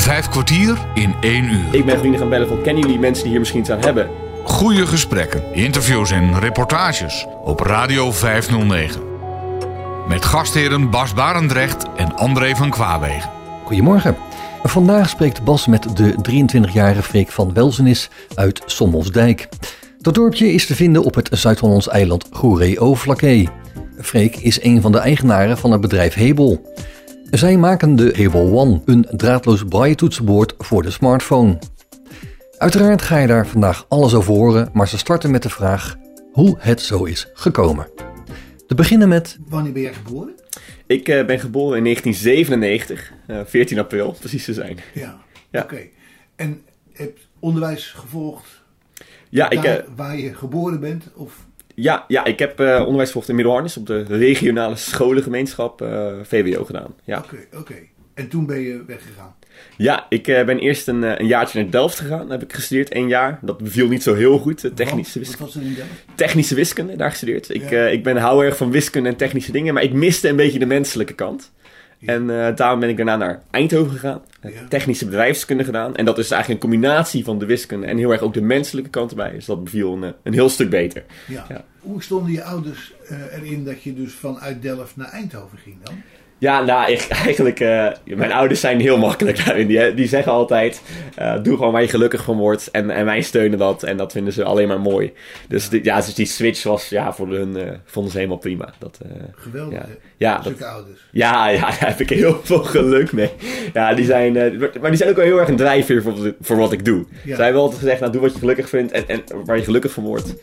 Vijf kwartier in één uur. Ik ben vrienden gaan bellen van kennen jullie mensen die hier misschien iets aan hebben? Goede gesprekken, interviews en reportages op Radio 509. Met gastheren Bas Barendrecht en André van Kwaabegen. Goedemorgen. Vandaag spreekt Bas met de 23-jarige Freek van Welzenis uit Sommelsdijk. Dat dorpje is te vinden op het Zuid-Hollands eiland Goeree-Vlakke. Freek is een van de eigenaren van het bedrijf Hebel. Zij maken de Hebel One, een draadloos braille-toetsenbord voor de smartphone. Uiteraard ga je daar vandaag alles over horen, maar ze starten met de vraag hoe het zo is gekomen. Te beginnen met... Wanneer ben jij geboren? Ik uh, ben geboren in 1997, uh, 14 april precies te zijn. Ja, Ja. oké. En heb onderwijs gevolgd Ja, daar ik, eh, waar je geboren bent? Of ja, ja, ik heb eh, onderwijs gevolgd in Middelharnis op de regionale scholengemeenschap eh, VWO gedaan. Ja, Oké, oké. En toen ben je weggegaan. ja ik eh, ben eerst een, een jaartje naar Delft gegaan. Daar heb ik gestudeerd, één jaar. Dat beviel niet zo heel goed, technische wiskunde. Wat was er in Delft? technische wiskunde daar gestudeerd. Ik, Ja. ik ben hou erg van wiskunde en technische dingen, maar ik miste een beetje de menselijke kant. Ja. En eh, daarom ben ik daarna naar Eindhoven gegaan. Heb Ja. Technische bedrijfskunde gedaan. En dat is eigenlijk een combinatie van de wiskunde en heel erg ook de menselijke kant erbij. Dus dat beviel een, eh, een heel stuk beter. Ja. Ja. Hoe stonden je ouders eh, erin dat je dus vanuit Delft naar Eindhoven ging dan? Ja, nou, ik, eigenlijk, eh, mijn ouders zijn heel makkelijk daarin. Die, die zeggen altijd, eh, doe gewoon waar je gelukkig van wordt. En, en wij steunen dat. En dat vinden ze alleen maar mooi. Dus die, ja, dus die switch was, ja, voor hun, eh, vonden ze helemaal prima. Dat, Geweldig, Ja. hè? ja, dat, ouders. Ja, ja, daar heb ik heel veel geluk mee. Ja, die zijn, maar die zijn ook wel heel erg een drijfveer voor, voor wat ik doe. Ja. Zij hebben altijd gezegd, nou doe wat je gelukkig vindt en, en waar je gelukkig van wordt.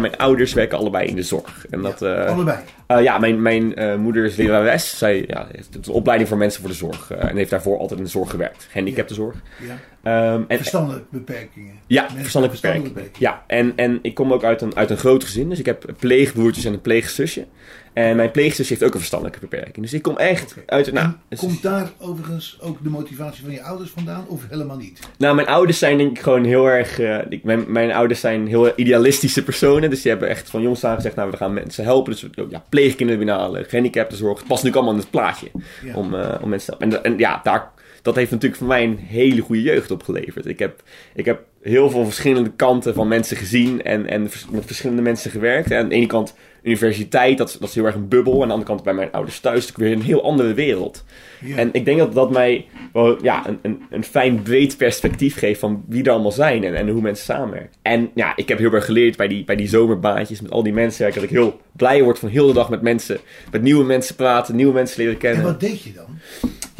Mijn ouders werken allebei in de zorg. En dat, eh, Allebei. eh, ja, mijn, mijn eh, moeder is lerares. Zij ja, heeft een opleiding voor mensen voor de zorg. en heeft daarvoor altijd in de zorg gewerkt. Gehandicaptenzorg. Ja. Ehm, en, Verstandelijke beperkingen. ja, Mensen verstandelijke met beperking. Ja, en, en ik kom ook uit een, uit een groot gezin. Dus ik heb pleegbroertjes en een pleegzusje. En mijn pleegzus heeft ook een verstandelijke beperking. Dus ik kom echt uit... Nou, komt daar overigens ook de motivatie van je ouders vandaan of helemaal niet? nou, mijn ouders zijn denk ik gewoon heel erg... eh, ik, mijn, mijn ouders zijn heel idealistische personen. Dus die hebben echt van jongs aan gezegd... Nou, we gaan mensen helpen. Dus we- ja, pleegkinderen binnenhalen, gehandicaptenzorg. Het past natuurlijk allemaal in het plaatje. Ja. Om, eh, om mensen te helpen. En, en ja, daar, dat heeft natuurlijk voor mij een hele goede jeugd opgeleverd. Ik heb, ik heb heel veel verschillende kanten van mensen gezien en, en met verschillende mensen gewerkt. En aan de ene kant universiteit, dat, is- dat is heel erg een bubbel. En aan de andere kant bij mijn ouders thuis, natuurlijk weer een heel andere wereld. Ja. En ik denk dat dat mij wel ja, een, een, een fijn breed perspectief geeft van wie er allemaal zijn en, en hoe mensen samenwerken. En ja, ik heb heel erg geleerd bij die, bij die zomerbaantjes met al die mensen dat ik heel blij word van heel de dag met mensen, met nieuwe mensen praten, nieuwe mensen leren kennen. En wat deed je dan?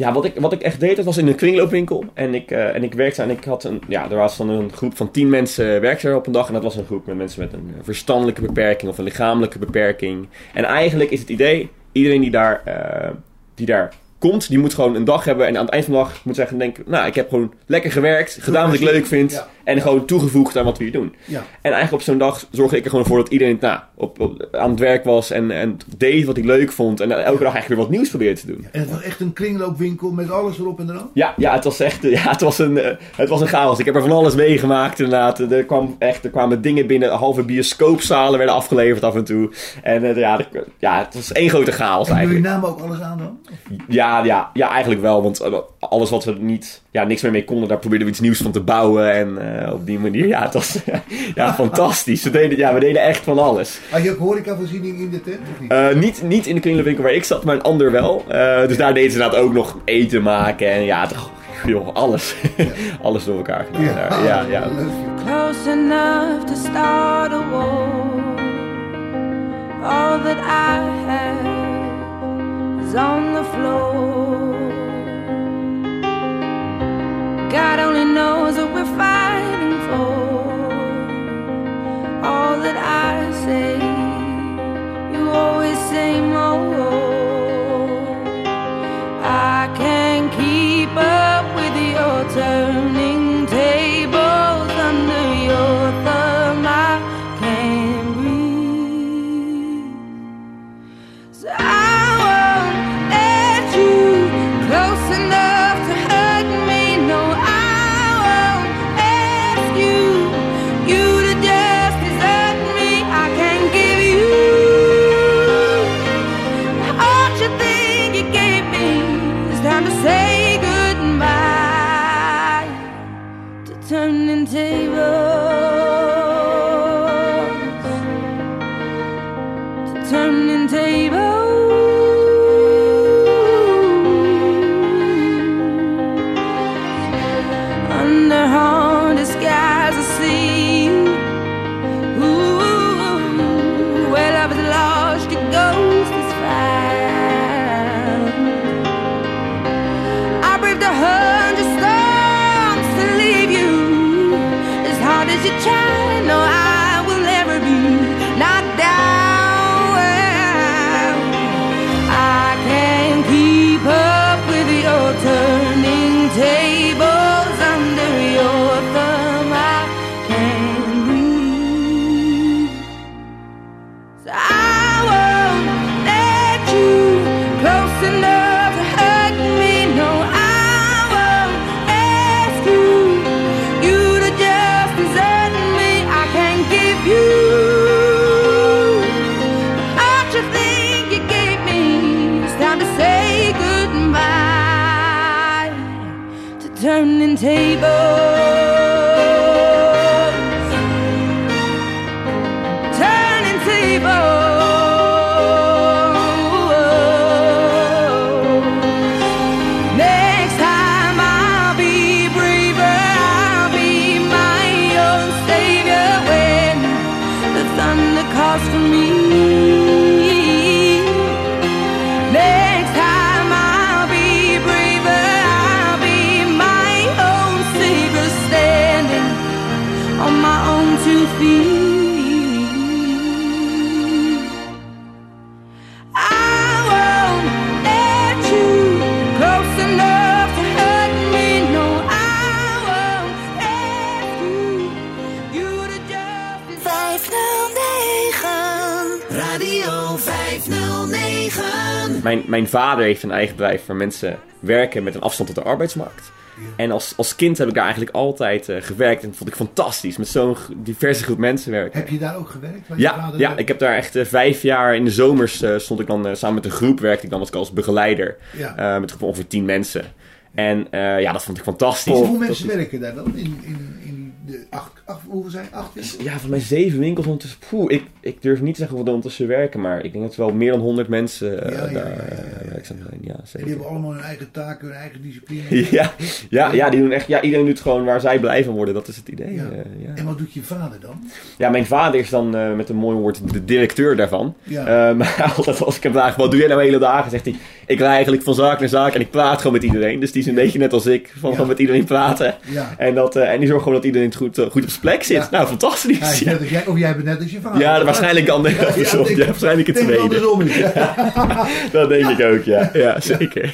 Ja, wat ik, wat ik echt deed, dat was in een kringloopwinkel. En ik, eh, en ik werkte en ik had een, ja, er was dan een groep van tien mensen werkte er op een dag. En dat was een groep met mensen met een eh, verstandelijke beperking of een lichamelijke beperking. En eigenlijk is het idee, iedereen die daar, eh, die daar komt, die moet gewoon een dag hebben. En aan het eind van de dag moet zeggen, denken, nou, ik heb gewoon lekker gewerkt, gedaan wat ik leuk vind. Ja. En gewoon toegevoegd aan wat we hier doen. Ja. En eigenlijk op zo'n dag zorgde ik er gewoon voor dat iedereen nou, op, op- aan het werk was en, en deed wat ik leuk vond. En elke dag eigenlijk weer wat nieuws probeerde te doen. En het was echt een kringloopwinkel met alles erop en eraan? Ja, ja, het was echt ja, het was een, eh, het was een chaos. Ik heb er van alles meegemaakt inderdaad. Er, kwam echt, er kwamen dingen binnen, halve bioscoopzalen werden afgeleverd af en toe. En eh, ja, er- ja, het was één grote chaos En jullie eigenlijk. namen ook alles aan dan? Ja, ja, ja, eigenlijk wel. Want eh, alles wat we niet, ja, niks meer mee konden, daar probeerden we iets nieuws van te bouwen. En eh, op die manier, ja, het was ja, fantastisch. We deden, ja, we deden echt van alles. Had je ook horecavoorziening in de tent of niet? Eh, niet, niet in de kringloopwinkel waar ik zat, maar een ander wel. Eh, dus daar deden ze inderdaad ook nog eten maken. En ja, toch, joh, alles. alles door elkaar gedaan. Ja, ja. leuk. close enough to start a war. All that I have on the floor. God only knows what we're fighting for. All that I say, you always say more. Mijn, mijn vader heeft een eigen bedrijf waar mensen werken met een afstand tot de arbeidsmarkt. En als, als kind heb ik daar eigenlijk altijd eh, gewerkt en dat vond ik fantastisch. Met zo'n diverse groep mensen werken. Heb je daar ook gewerkt? Ja, ja, ik heb daar echt eh, vijf jaar in de zomers eh, stond ik dan samen met een groep, werkte ik dan als, als begeleider. Ja. eh, met een groep van ongeveer tien mensen. En eh, ja, dat vond ik fantastisch. Hoeveel mensen werken daar dan? In, in de acht, acht, hoeveel zijn acht winkels? Ja, van mij zeven winkels ondertussen. Poeh, ik, ik durf niet te zeggen hoeveel er ondertussen werken, maar ik denk dat er wel meer dan honderd mensen eh, Ja, ja, ja, daar ja, ja, eh, werkzaam zijn. Ja, En die hebben allemaal hun eigen taken, hun eigen discipline. Ja, ja, ja, die doen echt, ja, iedereen doet gewoon waar zij blij van worden. Dat is het idee. Ja. eh. En wat doet je vader dan? ja, mijn vader is dan met een mooi woord de directeur daarvan. Ja. Maar altijd als ik hem vraag, wat doe jij nou hele dagen? Zegt hij, ik ga eigenlijk van zaak naar zaak en ik praat gewoon met iedereen. Dus die is een beetje net als ik, van Ja. gewoon met iedereen praten. Ja. En, dat, eh, en die zorgt gewoon dat iedereen goed, eh, goed op zijn plek zit. Ja. Nou, fantastisch. Ja, Ja, net jij, of jij bent net als je vader. Ja, waarschijnlijk andersom. ik Ja, waarschijnlijk het tweede. andersom. Ja. Dat denk ik ook, ja. Ja, zeker.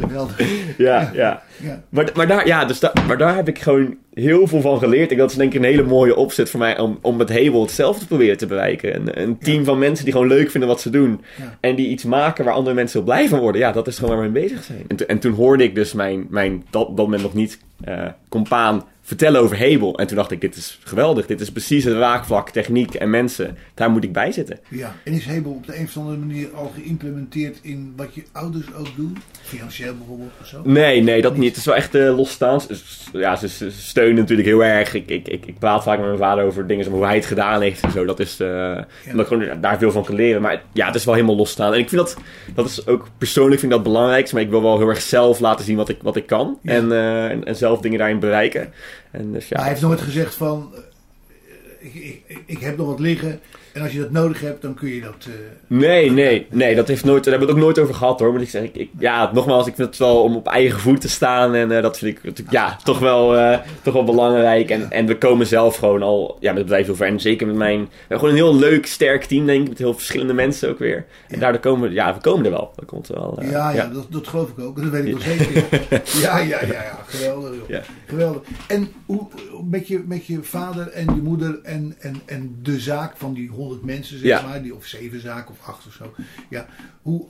Geweldig. Ja, ja. Ja. Maar, maar, daar, ja, dus da- maar daar heb ik gewoon heel veel van geleerd. En dat is denk ik een hele mooie opzet voor mij om, om met Hebel hetzelfde te proberen te bereiken. Een, een team van mensen die gewoon leuk vinden wat ze doen. Ja. En die iets maken waar andere mensen heel blij van worden. Ja, dat is gewoon waar we mee bezig zijn. En, en toen hoorde ik dus mijn, mijn dat, dat moment nog niet, eh compaan vertellen over Hebel. En toen dacht ik, dit is geweldig. Dit is precies het raakvlak, techniek en mensen. Daar moet ik bij zitten. Ja, en is Hebel op de een of andere manier al geïmplementeerd in wat je ouders ook doen? Financieel bijvoorbeeld of zo? Nee, nee, dat niet. Het is wel echt eh losstaan. S- Ja, ze, steunen natuurlijk heel erg. Ik, ik, ik, ik praat vaak met mijn vader over dingen, hoe hij het gedaan heeft en zo. Dat is, eh omdat ik gewoon daar veel van kan leren. Maar ja, het is wel helemaal losstaan. En ik vind dat, dat is ook persoonlijk vind ik dat belangrijk. Maar ik wil wel heel erg zelf laten zien wat ik, wat ik kan. Ja. En, eh, en, en zelf dingen daarin bereiken. En dus ja, Maar hij heeft nooit gezegd van... eh, ik, ik- ik heb nog wat liggen en als je dat nodig hebt, dan kun je dat... eh, Nee, nee, nee, dat heeft nooit, daar hebben we het ook nooit over gehad hoor. Moet ik zeggen, ik, ik- ja, nogmaals, ik vind het wel om op eigen voet te staan en eh, dat vind ik natuurlijk, ja, toch wel, eh, toch wel belangrijk. En, en we komen zelf gewoon al, ja, met het bedrijf heel ver. En zeker met mijn, gewoon een heel leuk, sterk team denk ik, met heel verschillende mensen ook weer. En daardoor komen we, ja, we komen er wel. Dat komt wel. ja, ja, Dat, dat geloof ik ook. Dat weet ik wel zeker. Ja, ja, ja, ja. Geweldig. joh. Geweldig. En hoe, met, je, met je vader en je moeder en, en, en de zaak van die honderd mensen, zeg Ja. maar, die, of zeven zaken of acht of zo. Ja, hoe,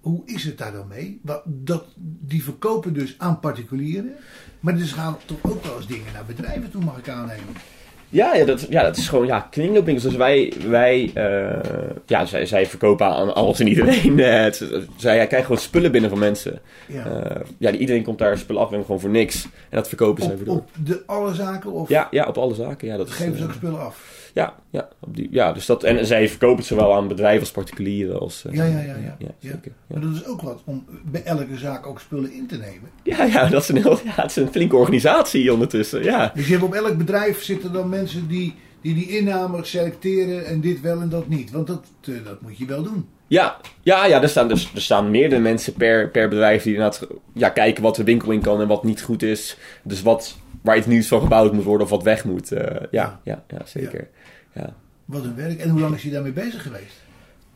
hoe is het daar dan mee? Wat, dat, die verkopen dus aan particulieren, maar dus gaan toch ook wel eens dingen naar bedrijven toe, mag ik aannemen. Ja, ja, dat, ja, dat is gewoon ja, kringloopwinkels. Dus wij, wij eh, ja, zij, zij verkopen aan alles en iedereen. Eh, zij krijgen gewoon spullen binnen van mensen. Ja. Eh, ja, iedereen komt daar spullen af en gewoon voor niks. En dat verkopen zij op, weer door. op de alle zaken of Ja, ja, op alle zaken. Ja, dat is, geven ze eh, ook spullen af? Ja, ja, op die, ja, dus dat, en zij verkopen het zowel aan bedrijven als particulieren. Als, eh, Ja, ja, ja. ja. zeker. Maar dat is ook wat om bij elke zaak ook spullen in te nemen. Ja, ja, dat is een heel, ja, het is een flinke organisatie ondertussen. Ja, Dus je hebt op elk bedrijf zitten dan mensen die die, die inname selecteren en dit wel en dat niet. Want dat, eh, dat moet je wel doen. ja, ja, ja er, staan, dus, er staan meerdere mensen per, per bedrijf die inderdaad ja, kijken wat de winkel in kan en wat niet goed is. Dus wat, waar iets nieuws van gebouwd moet worden of wat weg moet. Eh, ja, ja, ja, zeker. Ja. Wat een werk. En hoe lang is hij daarmee bezig geweest?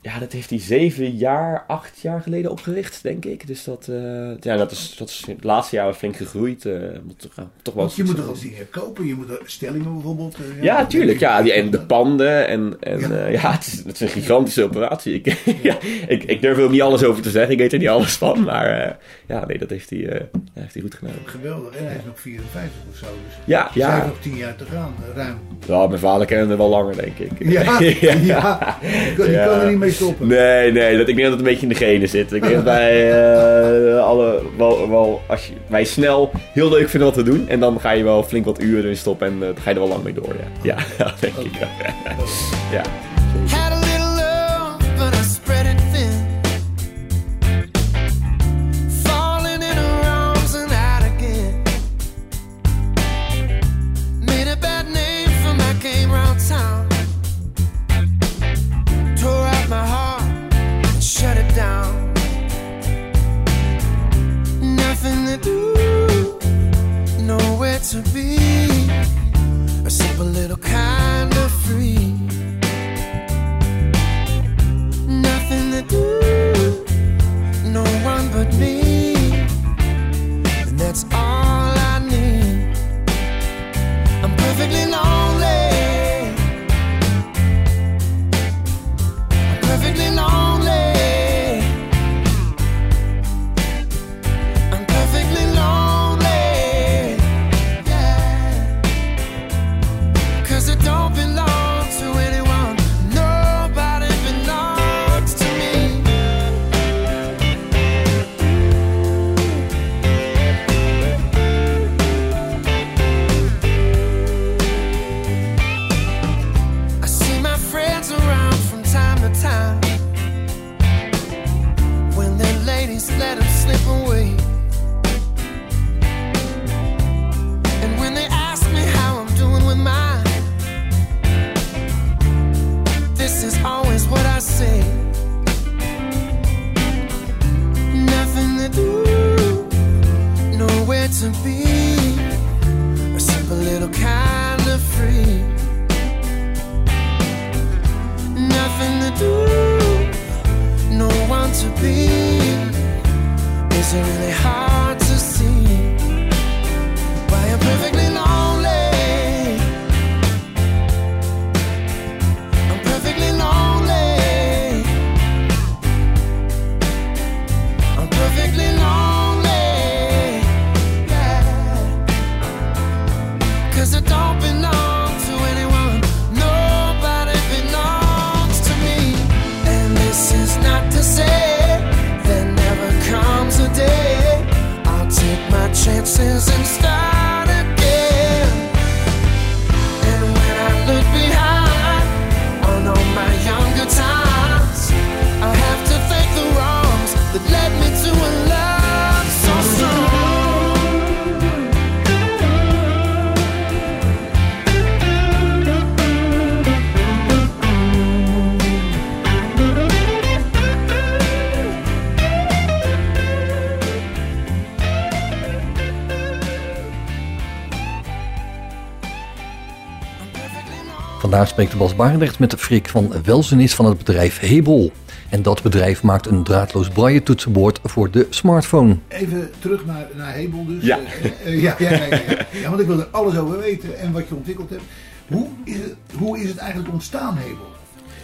Ja, dat heeft hij zeven jaar, acht jaar geleden opgericht, denk ik. Dus dat, eh, ja, dat, is, dat is het laatste jaar flink gegroeid. moet toch, ja, toch wel Want je moet toch ook dingen kopen. Je moet er stellingen bijvoorbeeld. eh, Ja, tuurlijk. Ja, die, en de Ja. panden. En, en Ja. ja, ja het, is, het is een gigantische operatie. Ik, ja, ik, ik durf er ook niet alles over te zeggen. Ik weet er niet alles van. Maar ja, nee, dat heeft hij, ja, heeft hij goed gedaan. Geweldig. En hij is nog 54 of zo. Dus Ja, Zij heeft ja. nog 10 jaar te gaan, ruim. ja, mijn vader kende er wel langer, denk ik. Ja, ja. Die Ja. kan er niet mee Nee, nee, dat, ik denk dat het een beetje in de genen zit. Ik denk dat wij eh, alle, wel, wel, als je, wij snel heel leuk vinden wat we doen. En dan ga je wel flink wat uren erin stoppen en eh, dan ga je er wel lang mee door. Ja, ja, ja denk ik. Ja. Vandaag spreekt Bas Barendrecht met Frik van Welzenis van het bedrijf Hebel. En dat bedrijf maakt een draadloos braille toetsenbord voor de smartphone. Even terug naar, naar Hebel dus. Ja. Eh, eh, ja, ja, ja, ja, want ik wil er alles over weten en wat je ontwikkeld hebt. Hoe is het, hoe is het eigenlijk ontstaan, Hebel?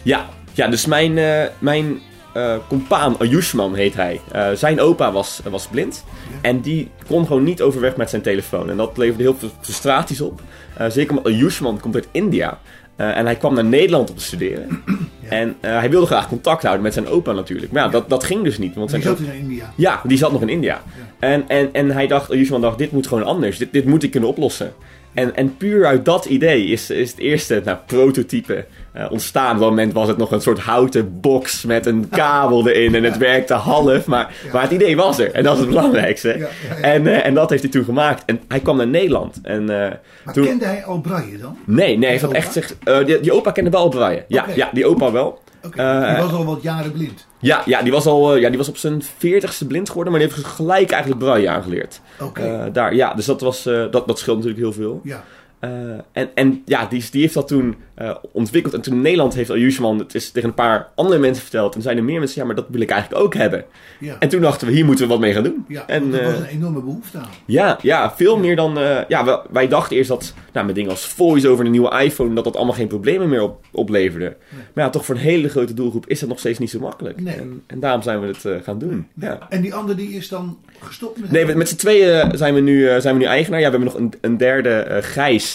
Ja, ja dus mijn, eh, mijn eh, compaan Ayushman heet hij. Eh, zijn opa was, was blind. En die kon gewoon niet overweg met zijn telefoon. En dat leverde heel veel frustraties op. Eh, zeker omdat Ayushman komt uit India. Eh, en hij kwam naar Nederland om te studeren. En eh, hij wilde graag contact houden met zijn opa natuurlijk. Maar ja, dat, dat ging dus niet. Want Die zijn zat in India. ja, die zat nog in India. En, en, en hij dacht, Ayushman dacht, dit moet gewoon anders. Dit, dit moet ik kunnen oplossen. En, en puur uit dat idee is, is het eerste nou, prototype eh, ontstaan. Op dat moment was het nog een soort houten box met een kabel erin en het werkte half. Maar, maar het idee was er en dat is het belangrijkste. Ja, ja, ja. En, eh, en dat heeft hij toen gemaakt. En hij kwam naar Nederland. En, eh, Maar toen... kende hij al braille dan? Nee, nee, hij had echt zich, die, die opa kende wel braille. Ja, ja, die opa wel. Eh, die was al wat jaren blind. Ja, ja, die was al eh, ja, die was op zijn veertigste blind geworden, maar die heeft gelijk eigenlijk braille aangeleerd. Oké. Eh, daar, ja, dus dat, was, dat, dat scheelt natuurlijk heel veel. Ja. Eh, en, en ja, die, die heeft dat toen eh, ontwikkeld. En toen in Nederland heeft Ayushman het is tegen een paar andere mensen verteld. En zeiden meer mensen, ja, maar dat wil ik eigenlijk ook hebben. Ja. En toen dachten we, hier moeten we wat mee gaan doen. Ja, en, er eh, was een enorme behoefte aan. ja, ja, veel meer dan. eh, ja, we- wij dachten eerst dat nou, met dingen als voice over een nieuwe iPhone. dat dat allemaal geen problemen meer op, opleverde. Maar ja, toch voor een hele grote doelgroep is dat nog steeds niet zo makkelijk. Nee. En, en daarom zijn we het eh, gaan doen. Ja. En die andere die is dan gestopt met Nee, met, met z'n tweeën zijn we, nu, eh, zijn we nu eigenaar. Ja, we hebben nog een, een derde, eh,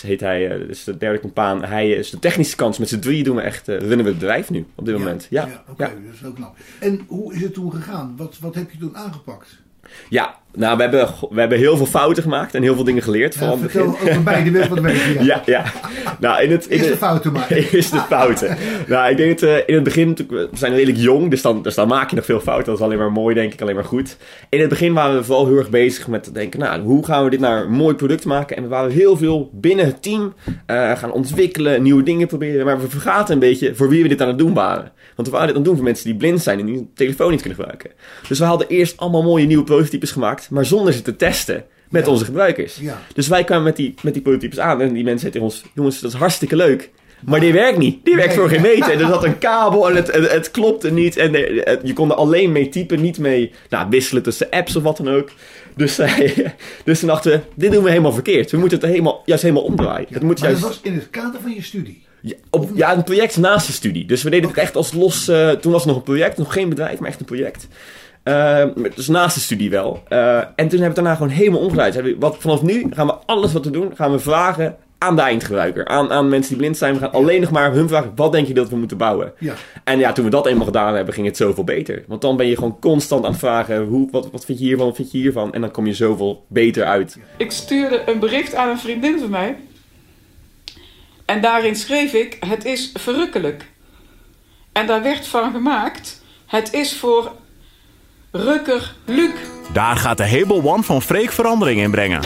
Heet hij. eh, dat is de derde compaan. Hij is de technische kant. Met z'n drieën doen we echt, eh, runnen we het bedrijf nu op dit moment. Ja, ja, oké, dat is knap. En hoe is het toen gegaan? Wat, wat heb je toen aangepakt? Ja, nou, we hebben, we hebben heel veel fouten gemaakt en heel veel dingen geleerd. Ja, in het begin. over beide weg wat je. Ja. Ja, ja. Nou, in het, in Eerst de fouten maar. Eerst de fouten. nou, ik denk dat eh, in het begin, we zijn redelijk jong, dus dan, dus dan maak je nog veel fouten. Dat is alleen maar mooi, denk ik, alleen maar goed. In het begin waren we vooral heel erg bezig met te denken, nou, hoe gaan we dit naar een mooi product maken? En we waren heel veel binnen het team eh, gaan ontwikkelen, nieuwe dingen proberen. Maar we vergaten een beetje voor wie we dit aan het doen waren. Want we waren dit aan het doen voor mensen die blind zijn en die hun telefoon niet kunnen gebruiken. Dus we hadden eerst allemaal mooie nieuwe prototypes gemaakt, maar zonder ze te testen met Ja. onze gebruikers. Ja. Dus wij kwamen met die, met die prototypes aan en die mensen zeiden tegen ons: Jongens, dat is hartstikke leuk. Maar die werkt niet. Die werkt Nee. voor geen meter. Er zat een kabel en het, het, het klopte niet. En het- je kon er alleen mee typen, niet mee nou, wisselen tussen apps of wat dan ook. Dus, eh, dus toen dachten we, dit doen we helemaal verkeerd. We moeten het helemaal, juist helemaal omdraaien. het moet juist, dat was in het kader van je studie. ja, op, ja, een project naast de studie. Dus we deden het echt als los... eh, toen was het nog een project, nog geen bedrijf, maar echt een project. Eh, dus naast de studie wel. Eh, en toen hebben we het daarna gewoon helemaal omgedraaid. Wat, vanaf nu gaan we alles wat we doen, gaan we vragen aan de eindgebruiker. Aan, aan mensen die blind zijn. We gaan alleen nog maar hun vragen, wat denk je dat we moeten bouwen? Ja. En ja, toen we dat eenmaal gedaan hebben, ging het zoveel beter. Want dan ben je gewoon constant aan het vragen, hoe, wat, wat vind je hiervan, wat vind je hiervan? En dan kom je zoveel beter uit. Ik stuurde een bericht aan een vriendin van mij. En daarin schreef ik: Het is verrukkelijk. En daar werd van gemaakt: Het is voor Rukker Luc. Daar gaat de Hebel One van Freek verandering in brengen.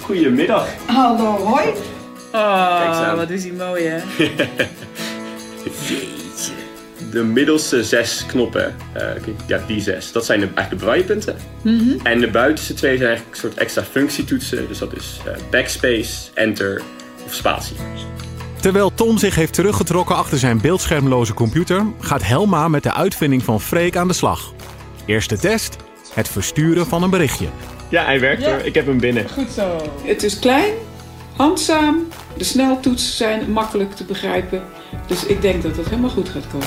Goedemiddag. Hallo, hoi. Oh, wat is die mooi, hè? Jeetje. De middelste zes knoppen, eh, kijk, ja, die zes, dat zijn de, eigenlijk de braillepunten. En de buitenste twee zijn eigenlijk een soort extra functietoetsen. Dus dat is eh, backspace, enter of spatie. Terwijl Tom zich heeft teruggetrokken achter zijn beeldschermloze computer, gaat Helma met de uitvinding van Freek aan de slag. Eerste test: het versturen van een berichtje. Ja, hij werkt Ja. hoor. Ik heb hem binnen. Goed zo. Het is klein, handzaam. De sneltoetsen zijn makkelijk te begrijpen. Dus ik denk dat het helemaal goed gaat komen.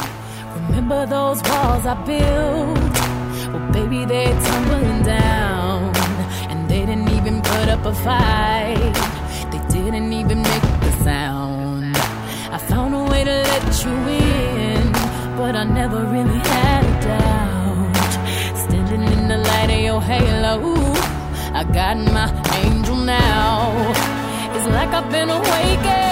Remember those walls I built? Well, baby, they're tumbling down. And they didn't even put up a fight. They didn't even make a sound. I found a way to let you in, but I never really had light of your halo, I got my angel now. It's like I've been awakened.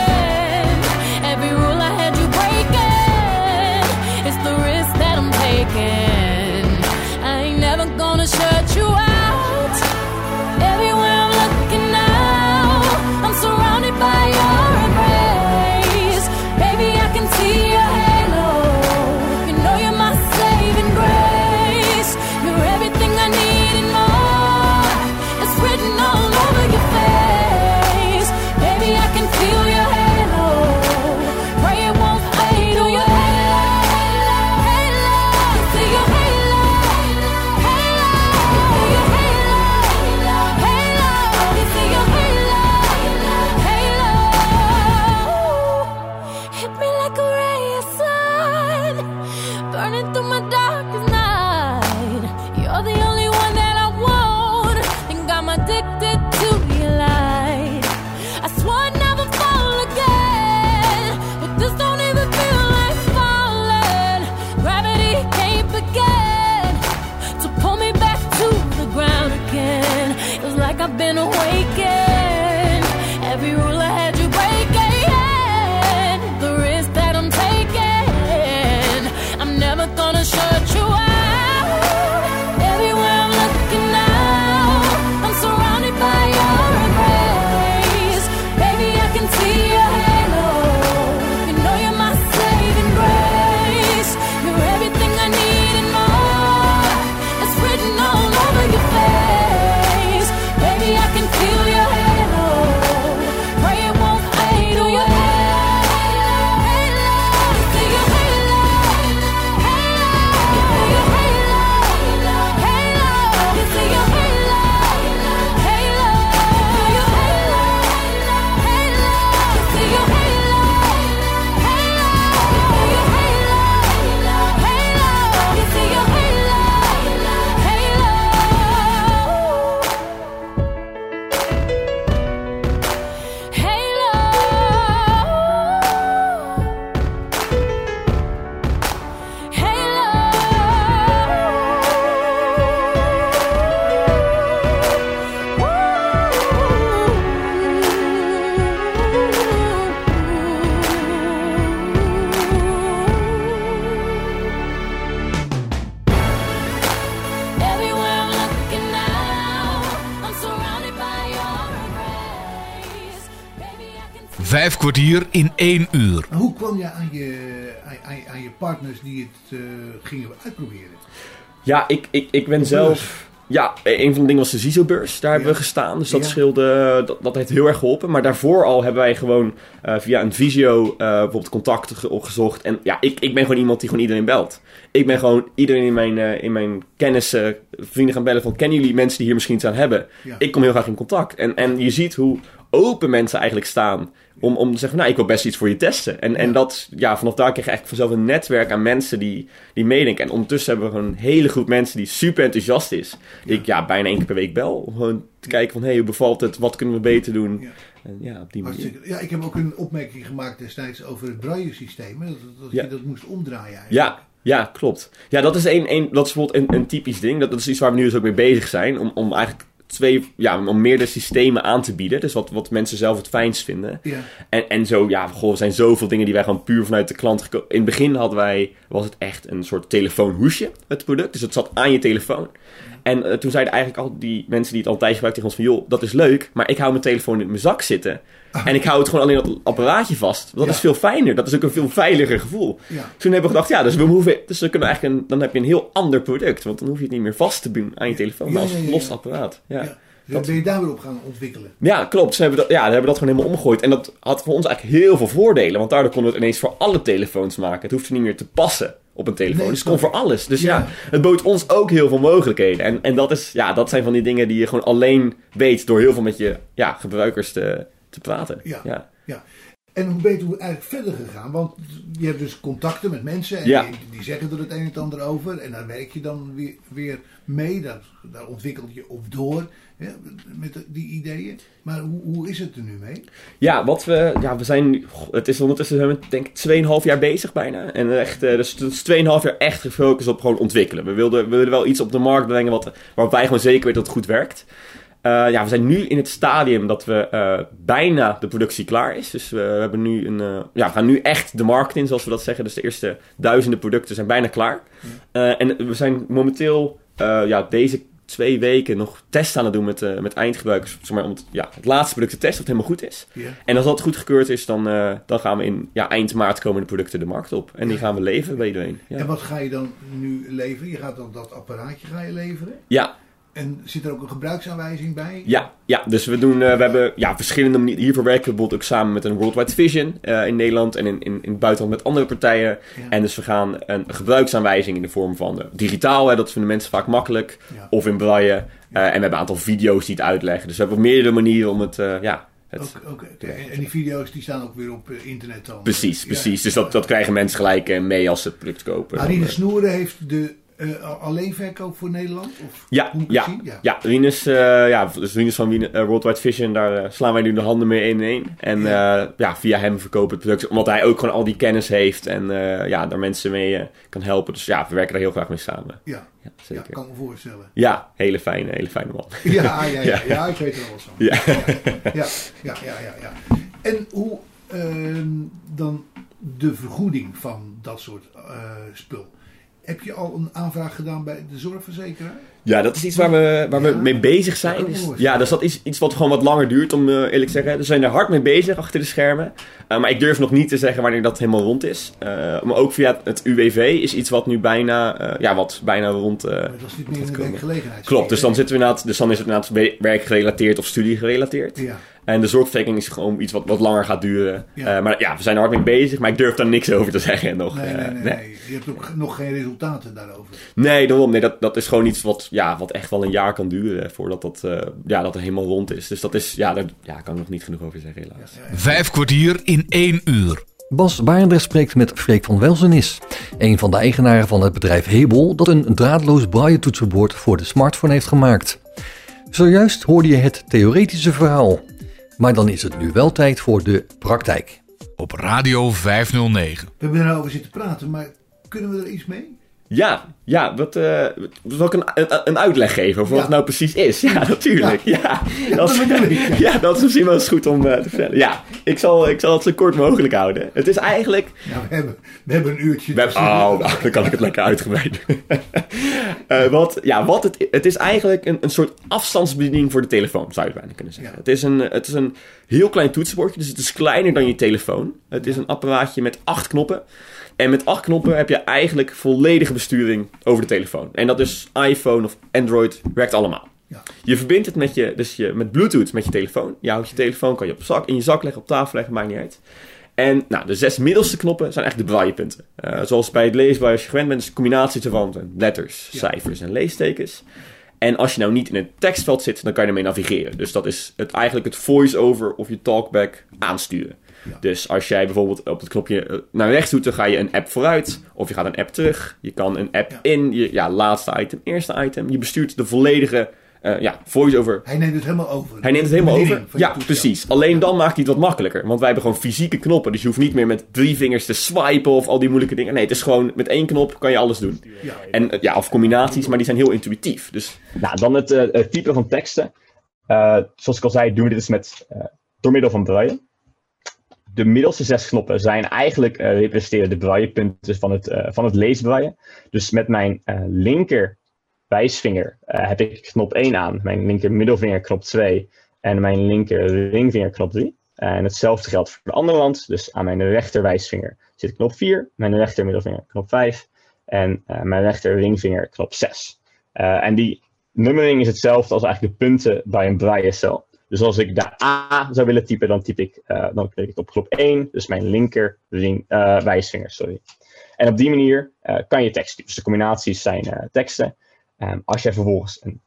Vijf kwartier in één uur. Maar hoe kwam je aan je, aan, je partners die het eh, gingen uitproberen? Ja, ik, ik, ik ben zelf... Ja, een van de dingen was de ZISO-beurs. Daar hebben we gestaan. Dus dat Ja. scheelde... Dat, dat heeft heel erg geholpen. Maar daarvoor al hebben wij gewoon eh, via een visio eh, bijvoorbeeld contacten ge- opgezocht. En ja, ik, ik ben gewoon iemand die gewoon iedereen belt. Ik ben gewoon iedereen in mijn, in mijn kennis, vrienden gaan bellen van... Kennen jullie mensen die hier misschien iets aan hebben? Ja. Ik kom heel graag in contact. En, en je ziet hoe open mensen eigenlijk staan... Om, om te zeggen, nou, ik wil best iets voor je testen. En, en dat, ja, vanaf daar kreeg je eigenlijk vanzelf een netwerk aan mensen die, die meedenken. En ondertussen hebben we een hele groep mensen die super enthousiast is. Die ik ja, bijna één keer per week bel. Om gewoon te kijken van, hé, hey, hoe bevalt het? Wat kunnen we beter doen? Ja. En ja, op die manier. Ja, ik heb ook een opmerking gemaakt destijds over het braille-systeem. hè, Dat, dat Ja. je dat moest omdraaien eigenlijk. Ja, ja, klopt. Ja, dat is, een, een, dat is bijvoorbeeld een, een typisch ding. Dat, dat is iets waar we nu dus ook mee bezig zijn. Om, om eigenlijk twee, ja, om meerdere systemen aan te bieden. Dus wat, wat mensen zelf het fijnst vinden. Ja. En, en zo, ja, goh, er zijn zoveel dingen die wij gewoon puur vanuit de klant In het begin hadden wij, was het echt een soort telefoonhoesje, het product. Dus het zat aan je telefoon. En eh, toen zeiden eigenlijk al die mensen die het al een tijdje gebruikten tegen ons van... joh, dat is leuk, maar ik hou mijn telefoon in mijn zak zitten. En ik hou het gewoon alleen op het apparaatje vast. Dat Ja. is veel fijner. Dat is ook een veel veiliger gevoel. Ja. Toen hebben we gedacht, ja, dus we hoeven, dus we kunnen eigenlijk een, dan heb je een heel ander product. Want dan hoef je het niet meer vast te doen aan je telefoon, maar als los apparaat. Ja. Dan ben je daar weer op gaan ontwikkelen. Ja, klopt. Ze hebben dat, ja, we hebben dat gewoon helemaal omgegooid. En dat had voor ons eigenlijk heel veel voordelen. Want daardoor konden we het ineens voor alle telefoons maken. Het hoefde niet meer te passen op een telefoon. Nee, dus het kon voor alles. Dus ja. Ja. het bood ons ook heel veel mogelijkheden. En, en dat, is, ja, dat zijn van die dingen die je gewoon alleen weet door heel veel met je ja, gebruikers te, te praten. Ja. Ja. Ja. En hoe ben je toen eigenlijk verder gegaan? Want je hebt dus contacten met mensen en Ja. die, die zeggen er het een en het ander over. En daar werk je dan weer, weer mee. Daar, daar ontwikkel je op door hè, met die ideeën. Maar hoe, hoe is het er nu mee? Ja, wat we, ja, we zijn, het is ondertussen zijn we denk ik 2,5 jaar bezig bijna. En echt, eh, dus het is 2,5 jaar echt gefocust op gewoon ontwikkelen. We wilden, we wilden wel iets op de markt brengen wat, waarop wij gewoon zeker weten dat het goed werkt. Eh, ja, we zijn nu in het stadium dat we eh, bijna de productie klaar is. Dus we, we hebben nu een, eh, ja, we gaan nu echt de markt in, zoals we dat zeggen. Dus de eerste duizenden producten zijn bijna klaar. En we zijn momenteel, ja, deze twee weken nog tests aan het doen met, met eindgebruikers. Zeg maar, om het, ja, het laatste product te testen of het helemaal goed is. En als dat goedgekeurd is, dan, dan gaan we in ja, eind maart komen de producten de markt op. En die gaan we leveren bij iedereen. En Ja, wat ga je dan nu leveren? Je gaat dan dat apparaatje ga je leveren. ja, En zit er ook een gebruiksaanwijzing bij? ja, ja. dus we, doen, eh, we hebben ja, verschillende manieren. Hiervoor werken we bijvoorbeeld ook samen met een Worldwide Vision eh, in Nederland en in, in, in het buitenland met andere partijen. Ja. En dus we gaan een gebruiksaanwijzing in de vorm van eh, digitaal, hè, dat vinden mensen vaak makkelijk. Ja. Of in braille. En we hebben een aantal video's die het uitleggen. Dus we hebben meerdere manieren om het, ja, het. En, die video's die staan ook weer op internet dan? Precies, Ja. precies. Dus dat, dat krijgen mensen gelijk mee als ze het product kopen. Arine Snoeren heeft de eh, alleen verkoop voor Nederland? Of Ja, ja, ja. ja. Eh, ja, dus van eh, Worldwide Vision, daar slaan wij nu de handen mee in één. En ja. ja, via hem verkopen we het product, omdat hij ook gewoon al die kennis heeft en ja, daar mensen mee kan helpen. Dus ja, we werken daar heel graag mee samen. Ja, Ja, ja, zeker. kan me voorstellen. Ja, hele fijne, hele fijne man. Ja, ja, ja, ja, Ja. ik weet er alles van. Ja. ja, ja, ja, ja, ja. En hoe ehm, dan de vergoeding van dat soort spul? Heb je al een aanvraag gedaan bij de zorgverzekeraar? Ja, dat is iets waar we, waar we Ja. mee bezig Ja, zijn. Dus, mooi. ja, dus dat is iets wat gewoon wat langer duurt, om eh, eerlijk te zeggen. We zijn er hard mee bezig achter de schermen. Uh, maar ik durf nog niet te zeggen wanneer dat helemaal rond is. Uh, maar ook via het UWV is iets wat nu bijna, ja, wat bijna rond. Maar dat is niet meer een werkgelegenheid. Klopt, dus dan, zitten we dus dan is het inderdaad werkgerelateerd of studiegerelateerd. Ja. En de zorgverzekering is gewoon iets wat, wat langer gaat duren. Ja. Uh, maar ja, we zijn er hard mee bezig, maar ik durf daar niks over te zeggen nog. Nee, nee, uh, nee, nee. Je hebt ook nog geen resultaten daarover. Nee, daarom. Nee, dat, dat is gewoon iets wat, ja, wat echt wel een jaar kan duren voordat dat, uh, ja, dat er helemaal rond is. Dus dat is, ja, daar ja, kan ik nog niet genoeg over zeggen, helaas. Ja, ja. Vijf kwartier in één uur. Bas Barendrecht spreekt met Freek van Welzenis, een van de eigenaren van het bedrijf Hebel dat een draadloos braille toetsenbord voor de smartphone heeft gemaakt. Zojuist hoorde je het theoretische verhaal, maar dan is het nu wel tijd voor de praktijk. Op Radio 509. We hebben erover zitten praten, maar kunnen we er iets mee? Ja, ja, wat, eh, wil ik een, een, een uitleg geven over wat Ja. het nou precies is? Ja, natuurlijk. Ja, dat ja. dat is misschien wel eens goed om eh, te vertellen. Ja, ik zal, ik zal het zo kort mogelijk houden. Het is eigenlijk Nou, we hebben, we hebben een uurtje. we hebben- oh, nou, dan kan ik het lekker uitgebreid. Eh, wat, ja, wat het, het is eigenlijk een, een soort afstandsbediening voor de telefoon, zou je bijna kunnen zeggen. Het, is een, het is een heel klein toetsenbordje, dus het is kleiner dan je telefoon. Het is een apparaatje met acht knoppen. En met acht knoppen heb je eigenlijk volledige besturing over de telefoon. En dat is iPhone of Android, werkt allemaal. Ja. Je verbindt het met, je, dus je, met Bluetooth met je telefoon. Je houdt je telefoon, kan je op zak, in je zak leggen, op tafel leggen, maakt niet uit. En nou, de zes middelste knoppen zijn eigenlijk de braillepunten. Eh, zoals bij het leesbaar, als je gewend bent, is een combinatie van letters, Ja. cijfers en leestekens. En als je nou niet in het tekstveld zit, dan kan je ermee navigeren. Dus dat is het, eigenlijk het voice-over of je talkback aansturen. Ja. Dus als jij bijvoorbeeld op het knopje eh, naar rechts doet, dan ga je een app vooruit. Of je gaat een app terug. Je kan een app Ja. in, je, ja, laatste item, eerste item. Je bestuurt de volledige eh, ja, voice-over Hij neemt het helemaal over. hij neemt het helemaal over. Ja, toestel. precies. Alleen dan maakt hij het wat makkelijker. Want wij hebben gewoon fysieke knoppen. Dus je hoeft niet meer met drie vingers te swipen of al die moeilijke dingen. Nee, het is gewoon met één knop kan je alles doen. Ja. En eh, ja, of combinaties, maar die zijn heel intuïtief. Dus Nou, dan het eh, het typen van teksten. Eh, zoals ik al zei, doen we dit dus met, eh, door middel van braille. De middelste zes knoppen zijn eigenlijk eh, representeren de braillepunten van het, eh, van het. Dus met mijn eh, linker wijsvinger heb ik knop 1 aan, mijn linker middelvinger knop 2 en mijn linker ringvinger knop 3. En hetzelfde geldt voor de andere hand. Dus aan mijn rechter wijsvinger zit knop 4, mijn rechter middelvinger knop 5 en mijn rechter ringvinger knop 6. Eh, en die nummering is hetzelfde als eigenlijk de punten bij een braillecel. Dus als ik de A zou willen typen, dan typ ik, eh, dan klik ik op knop 1, dus mijn linker ring, eh, wijsvinger, sorry. En op die manier eh, kan je tekst typen. Dus de combinaties zijn teksten. Ehm, als jij vervolgens een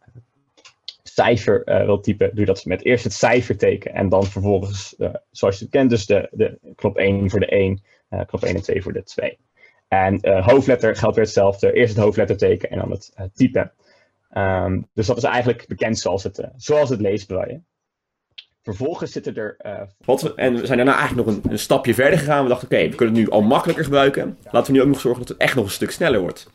cijfer wilt typen, doe je dat met eerst het cijferteken en dan vervolgens, zoals je het kent, dus de, de knop 1 voor de 1, eh, knop 1 en 2 voor de 2. En hoofdletter geldt weer hetzelfde. Eerst het hoofdletterteken en dan het typen. Ehm, dus dat is eigenlijk bekend zoals het, zoals het leesbraille. Vervolgens zitten er. eh, wat en we zijn daarna eigenlijk nog een, een stapje verder gegaan. We dachten, oké, we kunnen het nu al makkelijker gebruiken. Laten we nu ook nog zorgen dat het echt nog een stuk sneller wordt.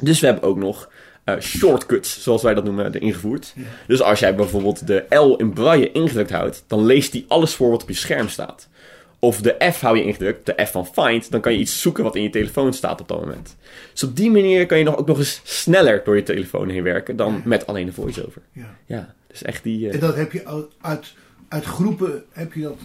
Dus we hebben ook nog eh, shortcuts, zoals wij dat noemen, erin gevoerd. Dus als jij bijvoorbeeld de L in braille ingedrukt houdt, dan leest die alles voor wat op je scherm staat. Of de F hou je ingedrukt, de F van find, dan kan je iets zoeken wat in je telefoon staat op dat moment. Dus op die manier kan je nog, ook nog eens sneller door je telefoon heen werken dan met alleen de voice-over. Ja. Ja, dus echt die... eh, En dat heb je al- uit, uit groepen heb je dat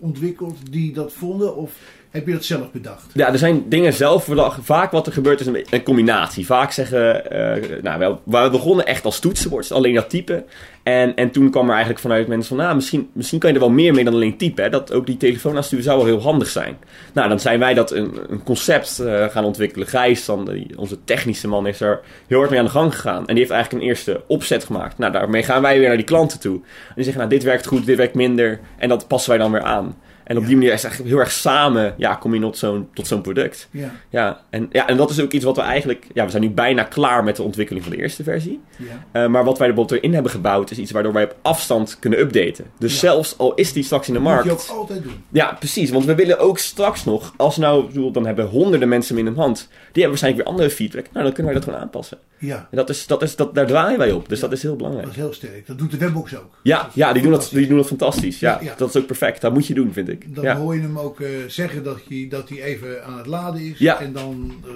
ontwikkeld die dat vonden? Of heb je dat zelf bedacht? Ja, er zijn dingen zelf bedacht. Vaak wat er gebeurt is een, een combinatie. Vaak zeggen, eh, nou, wel, we begonnen echt als toetsenbord, alleen dat typen. En, en toen kwam er eigenlijk vanuit mensen van, nou, misschien, misschien kan je er wel meer mee dan alleen typen. Hè? Dat ook die telefoon aansturen zou wel heel handig zijn. Nou, dan zijn wij dat een, een concept eh, gaan ontwikkelen. Gijs, dan, onze technische man, is er heel hard mee aan de gang gegaan. En die heeft eigenlijk een eerste opzet gemaakt. Nou, daarmee gaan wij weer naar die klanten toe. En die zeggen, nou, dit werkt goed, dit werkt minder. En dat passen wij dan weer aan. En op die manier is het eigenlijk heel erg samen, ja, kom je tot zo'n, tot zo'n product. Ja, Ja en, ja, en dat is ook iets wat we eigenlijk... Ja, we zijn nu bijna klaar met de ontwikkeling van de eerste versie. ja. Eh, maar wat wij er bijvoorbeeld erin hebben gebouwd... is iets waardoor wij op afstand kunnen updaten. Dus Ja. zelfs al is die straks in de Dat moet markt... je ook altijd doen. Ja, precies. Want we willen ook straks nog... Als nou, bedoel, dan hebben honderden mensen hem in hun hand... die hebben waarschijnlijk weer andere feedback. Nou, dan kunnen wij dat gewoon aanpassen. Ja, En dat is, dat is, dat, daar draaien wij op. Dus dat is heel belangrijk. dat is heel sterk. Dat doet de webbox ook. Ja, ja die, doen dat, die doen dat fantastisch. Ja. Dat is ook perfect. Dat moet je doen, vind ik. Dan ja. hoor je hem ook eh, zeggen dat hij dat hij even aan het laden is. Ja. En dan eh,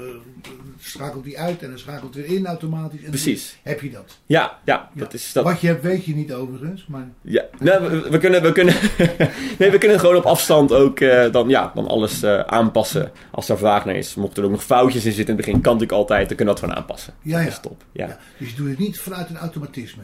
schakelt hij uit en dan schakelt weer in automatisch. En Precies. heb je dat. Ja, ja, Ja. dat is... Dat, Wat je hebt weet je niet overigens. Maar Ja, nou, we, we kunnen, we, kunnen, nee, we kunnen gewoon op afstand ook eh, dan, ja, dan alles aanpassen als daar vraag naar is. Mochten er ook nog foutjes in zitten in het begin, kan natuurlijk altijd. Dan kunnen we dat gewoon aanpassen. Ja, ja. Dat is top. Ja. ja. Dus je doet het niet vanuit een automatisme.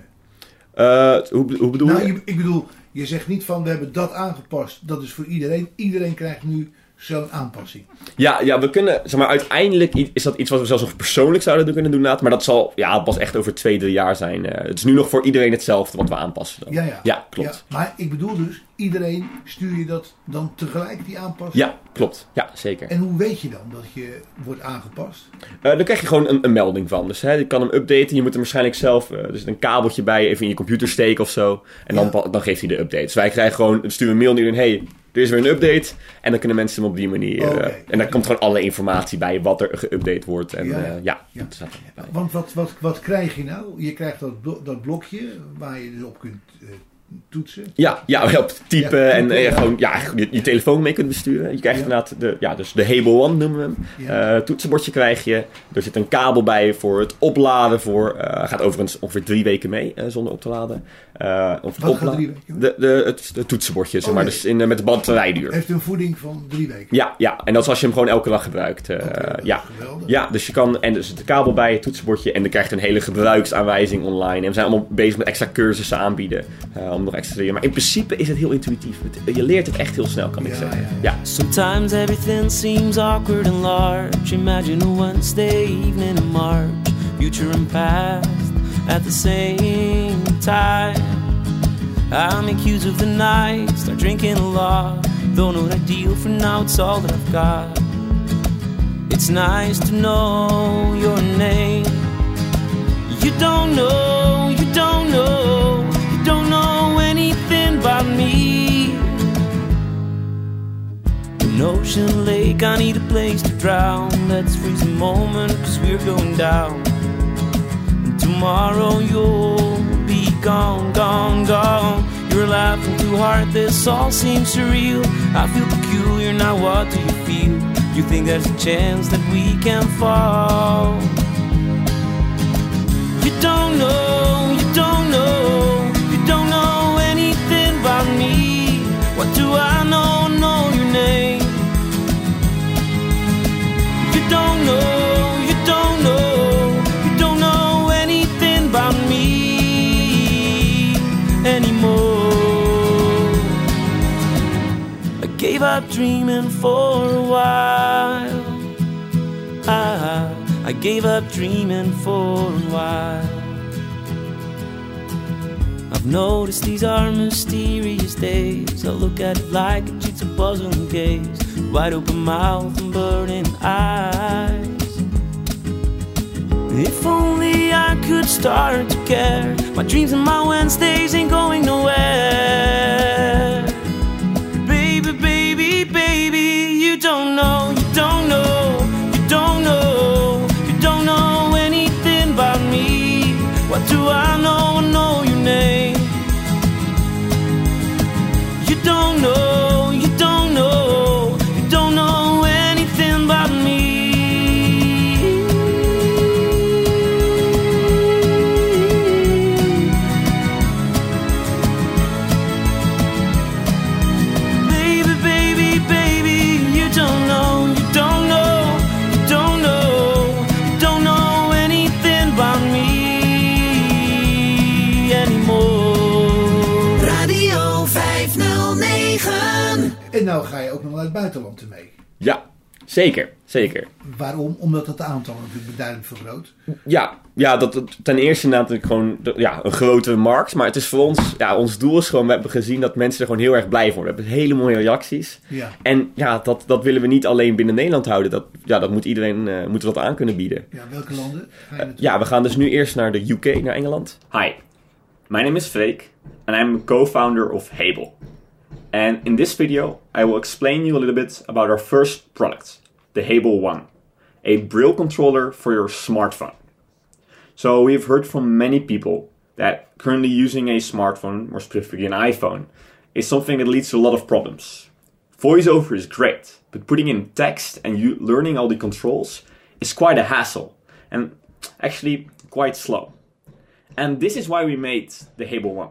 Eh, hoe, hoe bedoel Nou, je, ik bedoel, je zegt niet van we hebben dat aangepast. Dat is voor iedereen. Iedereen krijgt nu zo'n aanpassing. Ja, ja, we kunnen, zeg maar, uiteindelijk is dat iets wat we zelfs nog persoonlijk zouden kunnen doen later. Maar dat zal ja, pas echt over twee, drie jaar zijn. Eh, het is nu nog voor iedereen hetzelfde wat we aanpassen. Dan. Ja, ja. Ja, klopt. Ja, maar ik bedoel dus, iedereen stuur je dat dan tegelijk die aanpassing? Ja, klopt. Ja, zeker. En hoe weet je dan dat je wordt aangepast? Eh, dan krijg je gewoon een, een melding van. Dus hè, je kan hem updaten. Je moet er waarschijnlijk zelf eh, dus een kabeltje bij even in je computer steken of zo. En dan, Ja. dan geeft hij de update. Dus wij krijgen gewoon, sturen een mail naar iedereen. Hey, er is weer een update. En dan kunnen mensen hem op die manier... eh, en dan komt gewoon alle informatie bij wat er geüpdate wordt. En Ja, ja, ja. ja, Ja. dat staat bij. Want wat, wat, wat krijg je nou? Je krijgt dat, dat blokje waar je dus op kunt eh, toetsen. Ja, ja, op typen Ja, en eh, ja. gewoon ja, je, je telefoon mee kunt besturen. Je krijgt Ja. inderdaad de, ja, dus de Hable One noemen we hem. Eh, toetsenbordje krijg je. Er zit een kabel bij voor het opladen. Voor, eh, gaat overigens ongeveer drie weken mee eh, zonder op te laden. Eh, of Wat gaat opla- drie weken? De, de, het, het toetsenbordje, zeg Oh, maar. nee. Dus in, eh, met de batterijduur. Heeft een voeding van drie weken. Ja, ja, en dat is als je hem gewoon elke dag gebruikt. eh, ja. geweldig. ja, dus je kan, en er zit de kabel bij, het toetsenbordje, en dan krijg je een hele gebruiksaanwijzing online. En we zijn allemaal bezig met extra cursussen aanbieden, eh, om nog extra te leren. Maar in principe is het heel intuïtief. Het- je leert het echt heel snel, kan ik Ja, zeggen. ja, Ja, ja. Sometimes everything seems awkward and large. Imagine a Wednesday evening in March, future and past at the same time. I make use of the night, start drinking a lot. Though no ideal for now, it's all that I've got. It's nice to know your name. You don't know, you don't know, you don't know anything about me. An ocean lake, I need a place to drown. Let's freeze a moment, cause we're going down. Tomorrow you'll be gone, gone, gone. You're laughing too hard, this all seems surreal. I feel peculiar, now what do you feel? You think there's a chance that we can fall? You don't know, Up dreaming for a while. I, I gave up dreaming for a while. I've noticed these are mysterious days. I look at it like a jigsaw puzzle and gaze. Wide open mouth and burning eyes. If only I could start to care. My dreams and my Wednesdays ain't going nowhere. Do I know? En nou ga je ook nog naar het buitenland ermee. ja zeker, zeker. Waarom? Omdat het aantal natuurlijk beduidend vergroot. Ja, ja dat, dat- ten eerste natuurlijk gewoon ja, een grotere markt. Maar het is voor ons, ja, ons doel is gewoon, we hebben gezien dat mensen er gewoon heel erg blij van worden. We hebben hele mooie reacties. Ja. En ja, dat, dat willen we niet alleen binnen Nederland houden. Dat, ja, dat moet iedereen eh moet dat aan kunnen bieden. Ja, welke landen naartoe? Ja, we gaan dus nu eerst naar de UK, naar Engeland. Hi, my name is Freek and I'm a co-founder of Hable. And in this video, I will explain you a little bit about our first product, the Hable One, a Braille controller for your smartphone. So we have heard from many people that currently using a smartphone, more specifically an iPhone, is something that leads to a lot of problems. VoiceOver is great, but putting in text and you learning all the controls is quite a hassle and actually quite slow. And this is why we made the Hable One.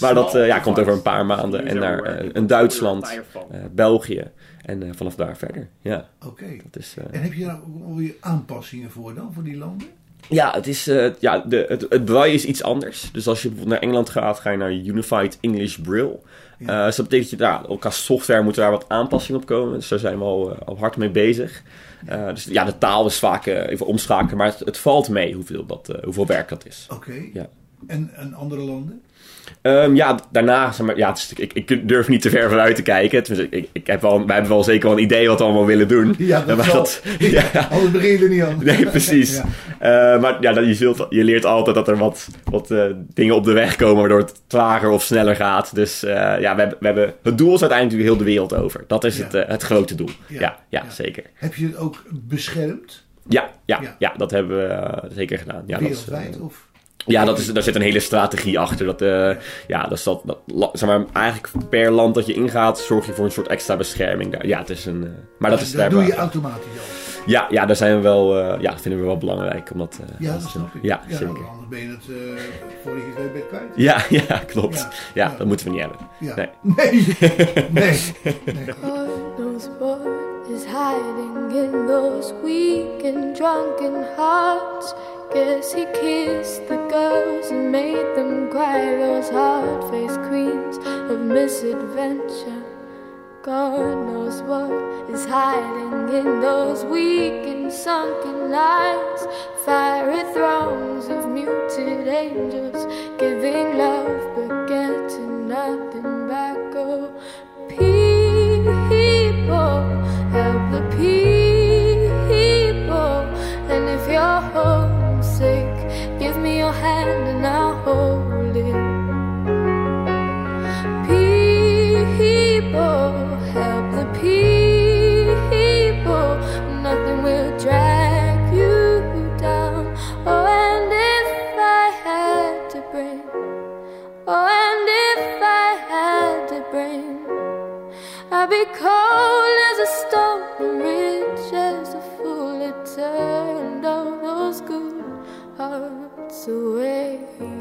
Maar dat eh, ja, komt over een paar maanden en naar eh, een Duitsland, eh, België en eh, vanaf daar verder. Ja, Oké. dat is, eh, En heb je daar ook alweer aanpassingen voor dan, voor die landen? Ja, het, is, eh, ja de, het, het braille is iets anders. Dus als je bijvoorbeeld naar Engeland gaat, ga je naar Unified English Braille. Eh, dus dat betekent dat je daar, ook qua software moeten daar wat aanpassingen op komen. Dus daar zijn we al, eh, al hard mee bezig. Eh, dus ja, de taal is vaak even omschakelen, maar het, het valt mee hoeveel, dat, eh, hoeveel werk dat is. Oké. Ja. En, en andere landen? Ehm, ja, daarna, zeg maar, ja, is, ik, ik durf niet te ver vooruit te kijken. Tenminste, ik, ik heb wel, wij hebben wel zeker wel een idee wat we allemaal willen doen. Ja, dat Maar zal. ja, Anders begin je er niet aan. Nee, precies. Ja. Eh, maar ja, dat- je, zult, je leert altijd dat er wat, wat eh, dingen op de weg komen waardoor het trager of sneller gaat. Dus eh, ja, we hebben, we hebben, het doel is uiteindelijk heel de wereld over. Dat is Ja. het, eh, het grote doel. Ja. Ja, zeker. Heb je het ook beschermd? Ja, ja, Ja. dat hebben we zeker gedaan. Ja, dat is, wereldwijd? Of? Ja, dat is, daar zit een hele strategie achter. Dat, eh, ja, dat is dat, dat, zeg maar, eigenlijk per land dat je ingaat, zorg je voor een soort extra bescherming daar. Ja, het is een. eh, maar dat is dat daar doe je automatisch al. Ja, ja, daar zijn we wel, eh, ja, dat vinden we wel belangrijk. Omdat, eh, Ja, dat snap ik. Ja, ja, zeker. want anders ben je het uh, weet ben je kwijt. Ja, ja, klopt. Ja, Ja, ja. dat moeten we niet hebben. Ja. Nee. Nee. nee. nee. God knows what is hiding in those weak and drunken hearts. Guess he kissed the girls and made them cry. Those hard-faced queens of misadventure. God knows what is hiding in those weak and sunken lines. Fiery thrones of muted angels giving love but getting nothing back. Oh, people, help the people. And I'll hold it. People, help the people. Nothing will drag you down. Oh, and if I had to bring, oh, and if I had to bring, I'd be cold as a stone rich as a fool. It turned all those good hearts away.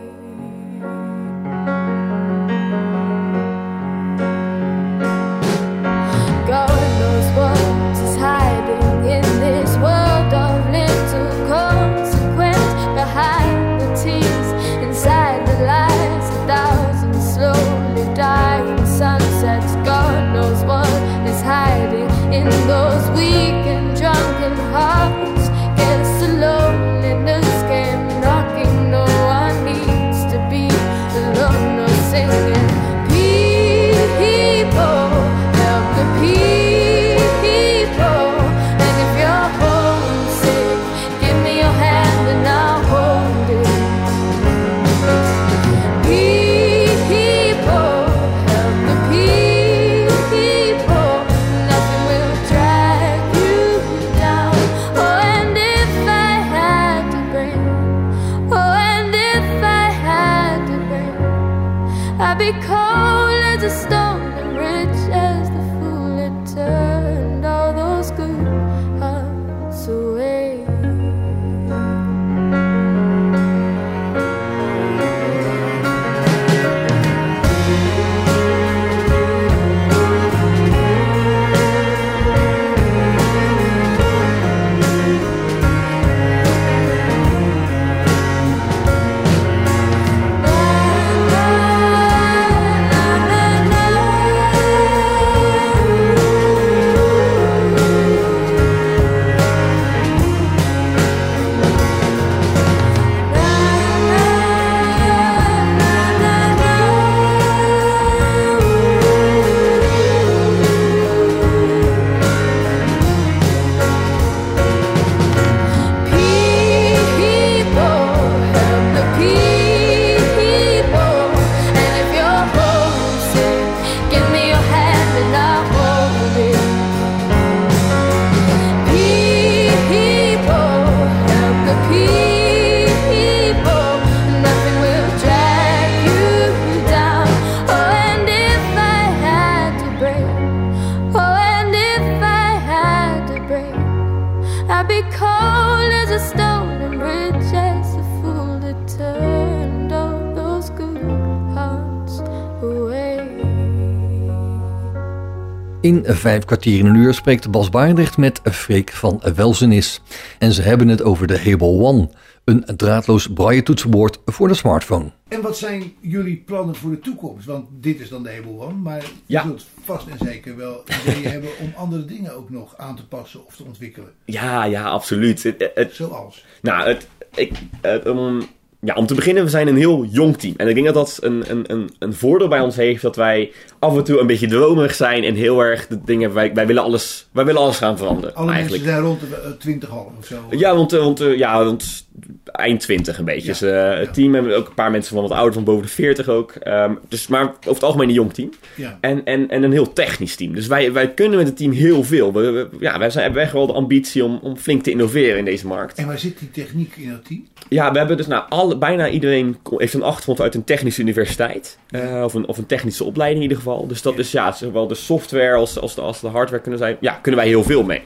Vijf kwartier in een uur spreekt Bas Baardrecht met Freek van Welzenis. En ze hebben het over de Hable One, een draadloos braille toetsenbord voor de smartphone. En wat zijn jullie plannen voor de toekomst? Want dit is dan de Able One, maar je Ja. zult vast en zeker wel ideeën hebben om andere dingen ook nog aan te passen of te ontwikkelen. Ja, ja, absoluut. Het, het- Zoals. nou, het, ik, het, um, ja, om te beginnen, we zijn een heel jong team. En ik denk dat dat een, een, een, een voordeel bij ons heeft dat wij af en toe een beetje dromerig zijn en heel erg de dingen, wij, wij, willen, alles, wij willen alles gaan veranderen. Alle eigenlijk. mensen zijn rond de eh, 20 half of zo. Ja, want, want eh, ja, rond eind 20 een beetje. Ja. Dus, eh, het team hebben ook een paar mensen van wat ouder, van boven de 40 ook. Ehm, dus, maar over het algemeen een jong team. Ja. En, en, en een heel technisch team. Dus wij, wij kunnen met het team heel veel. We, we- ja, wij zijn, hebben echt wel de ambitie om, om flink te innoveren in deze markt. En waar zit die techniek in dat team? Ja, we hebben dus nou, alle, bijna iedereen heeft een achtergrond uit een technische universiteit. Eh, of, een, of een technische opleiding in ieder geval. Dus dat is ja, zowel de software als, als, de, als de hardware kunnen zijn. Ja, kunnen wij heel veel mee.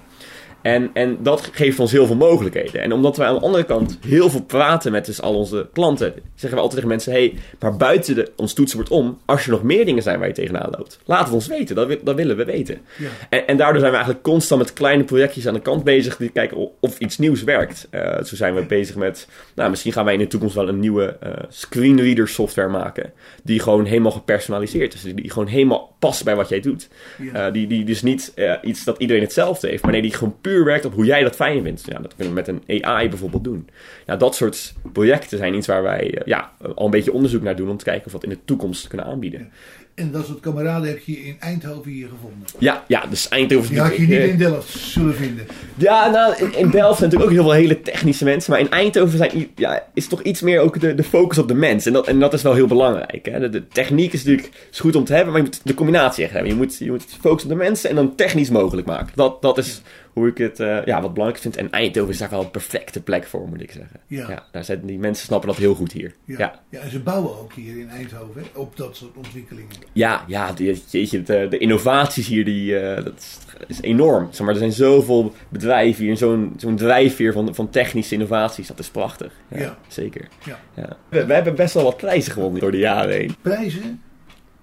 En, en dat geeft ons heel veel mogelijkheden. En omdat wij aan de andere kant heel veel praten met dus al onze klanten, zeggen we altijd tegen mensen: hey, maar buiten de, ons toetsenbord om, als er nog meer dingen zijn waar je tegenaan loopt, laat het ons weten. Dat, dat willen we weten. Ja. En, en daardoor zijn we eigenlijk constant met kleine projectjes aan de kant bezig die kijken of iets nieuws werkt. Eh, zo zijn we bezig met, nou, misschien gaan wij in de toekomst wel een nieuwe eh, screenreader software maken. Die gewoon helemaal gepersonaliseerd is. Die gewoon helemaal past bij wat jij doet. Ja. Eh, die, die dus niet eh, iets dat iedereen hetzelfde heeft, maar nee, die gewoon puur werkt op hoe jij dat fijn vindt. Ja, dat kunnen we met een AI bijvoorbeeld doen. Nou, dat soort projecten zijn iets waar wij eh, ja, al een beetje onderzoek naar doen om te kijken of we dat in de toekomst kunnen aanbieden. En dat soort kameraden heb je in Eindhoven hier gevonden. Ja, ja dus Eindhoven... Die had je niet eh, in Delft zullen vinden. Ja, nou, in, in Delft zijn natuurlijk ook heel veel hele technische mensen. Maar in Eindhoven zijn, ja, is toch iets meer ook de, de focus op de mens. En dat, en dat is wel heel belangrijk. Hè? De, de techniek is natuurlijk is goed om te hebben, maar je moet de combinatie echt hebben. Je moet, je moet focussen op de mensen en dan technisch mogelijk maken. Dat, dat is hoe ik het eh, ja, wat belangrijk vind. En Eindhoven is daar wel een perfecte plek voor, moet ik zeggen. Ja. daar zijn, die mensen snappen dat heel goed hier. Ja. Ja, Ja. en ze bouwen ook hier in Eindhoven hè, op dat soort ontwikkelingen. ja, ja die, jeetje, de, de innovaties hier, die, eh, dat is, is enorm. Zeg maar, er zijn zoveel bedrijven hier en zo'n zo'n drijfveer van, van technische innovaties. Dat is prachtig. Ja, Ja. Zeker. Ja. Ja. We, we hebben best wel wat prijzen gewonnen door de jaren heen. Prijzen?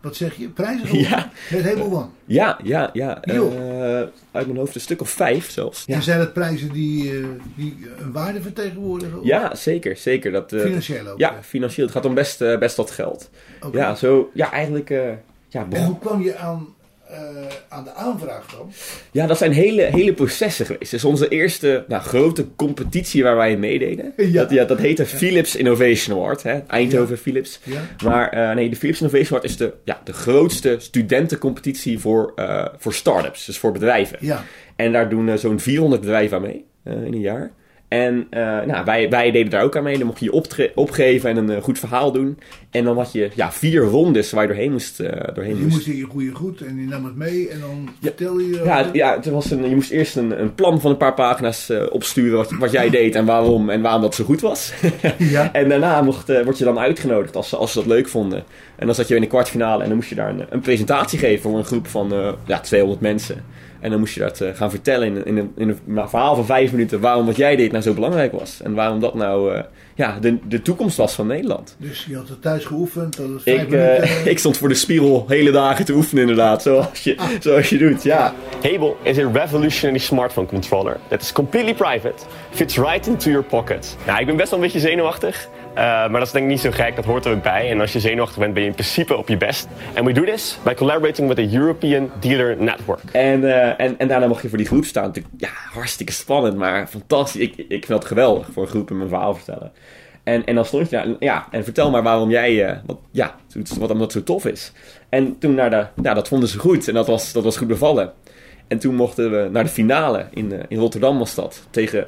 Wat zeg je? Prijzen? Ja. Met Hable One. Ja, ja, ja. Joh. Eh, uit mijn hoofd een stuk of vijf zelfs. En zijn het prijzen die, eh, die een waarde vertegenwoordigen? Ja, zeker, zeker. Dat, eh, Financieel ook, Ja, financieel. Het gaat om best, eh, best wat geld. Ja, zo, ja, eigenlijk, eh, ja, En hoe kwam je aan, eh, aan de aanvraag dan? Ja, dat zijn hele, hele processen geweest. Dus onze eerste nou, grote competitie waar wij in meededen. Ja. Dat, ja, dat heette Philips Innovation Award. Hè? Eindhoven Ja. Philips. Ja. Maar eh, nee, de Philips Innovation Award is de, ja, de grootste studentencompetitie voor, eh, voor start-ups. Dus voor bedrijven. Ja. En daar doen zo'n 400 bedrijven aan mee in een jaar. En eh, nou, wij, wij deden daar ook aan mee. Dan mocht je je opgeven en een eh, goed verhaal doen. En dan had je ja, vier rondes waar je doorheen moest. eh, doorheen Je moest. moest in je goede goed en je nam het mee en dan vertelde je... Ja, het- ja het was een, je moest eerst een, een plan van een paar pagina's opsturen wat, wat jij deed en waarom en waarom dat zo goed was. Ja. en daarna mocht, word je dan uitgenodigd als, ze- als ze dat leuk vonden. En dan zat je in de kwartfinale en dan moest je daar een, een presentatie geven voor een groep van ja, 200 mensen. En dan moest je dat eh, gaan vertellen in, een- in, een, in een verhaal van vijf minuten waarom wat jij deed nou zo belangrijk was. En waarom dat nou eh, ja, de, de toekomst was van Nederland. Dus je had het thuis geoefend, dat vijf Ik, minuten. eh, ik stond voor de spiegel hele dagen te oefenen inderdaad, zoals je, zoals je doet, ja. Hable is a revolutionary smartphone controller that is completely private, fits right into your pocket. Nou, ik ben best wel een beetje zenuwachtig, eh, maar dat is denk ik niet zo gek, dat hoort er ook bij. En als je zenuwachtig bent, ben je in principe op je best. And we do this by collaborating with a European dealer network. En, eh, en, en daarna mocht je voor die groep staan. Ja, hartstikke spannend, maar fantastisch. Ik, ik vind dat geweldig voor een groep en mijn verhaal vertellen. En, en dan stond je daar, ja, en vertel maar waarom jij, eh, wat, ja, wat omdat het zo tof is. En toen naar de, ja, dat vonden ze goed en dat was, dat was goed bevallen. En toen mochten we naar de finale in, in Rotterdam was dat, tegen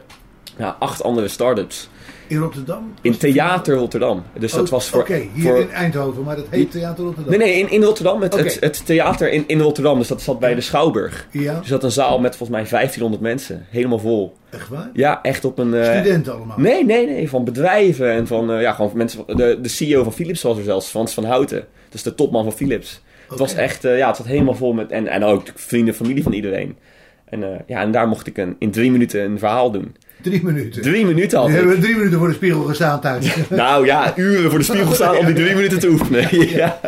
ja, acht andere start-ups. In Rotterdam? In Theater Rotterdam. Dus dat Oh, was voor... Oké, hier voor- in Eindhoven, maar dat heet Theater Rotterdam. Nee, nee, in, in Rotterdam. Het, het, het theater in, in Rotterdam. Dus dat zat bij de Schouwburg. Ja. Er zat een zaal met volgens mij 1500 mensen. Helemaal vol. Echt waar? Ja, echt op een... eh, Studenten allemaal? Nee, nee, nee. Van bedrijven en van... eh, ja, gewoon van mensen... De, de CEO van Philips was er zelfs. Frans van Houten. Dus de topman van Philips. Het was echt... eh, ja, het zat helemaal vol met... En, en ook vrienden, familie van iedereen. En, ja, en daar mocht ik een, in drie minuten een verhaal doen. Drie minuten. Drie minuten had We hebben drie minuten voor de spiegel gestaan thuis. Nou ja, uren voor de spiegel staan om die drie minuten te oefenen. Ja,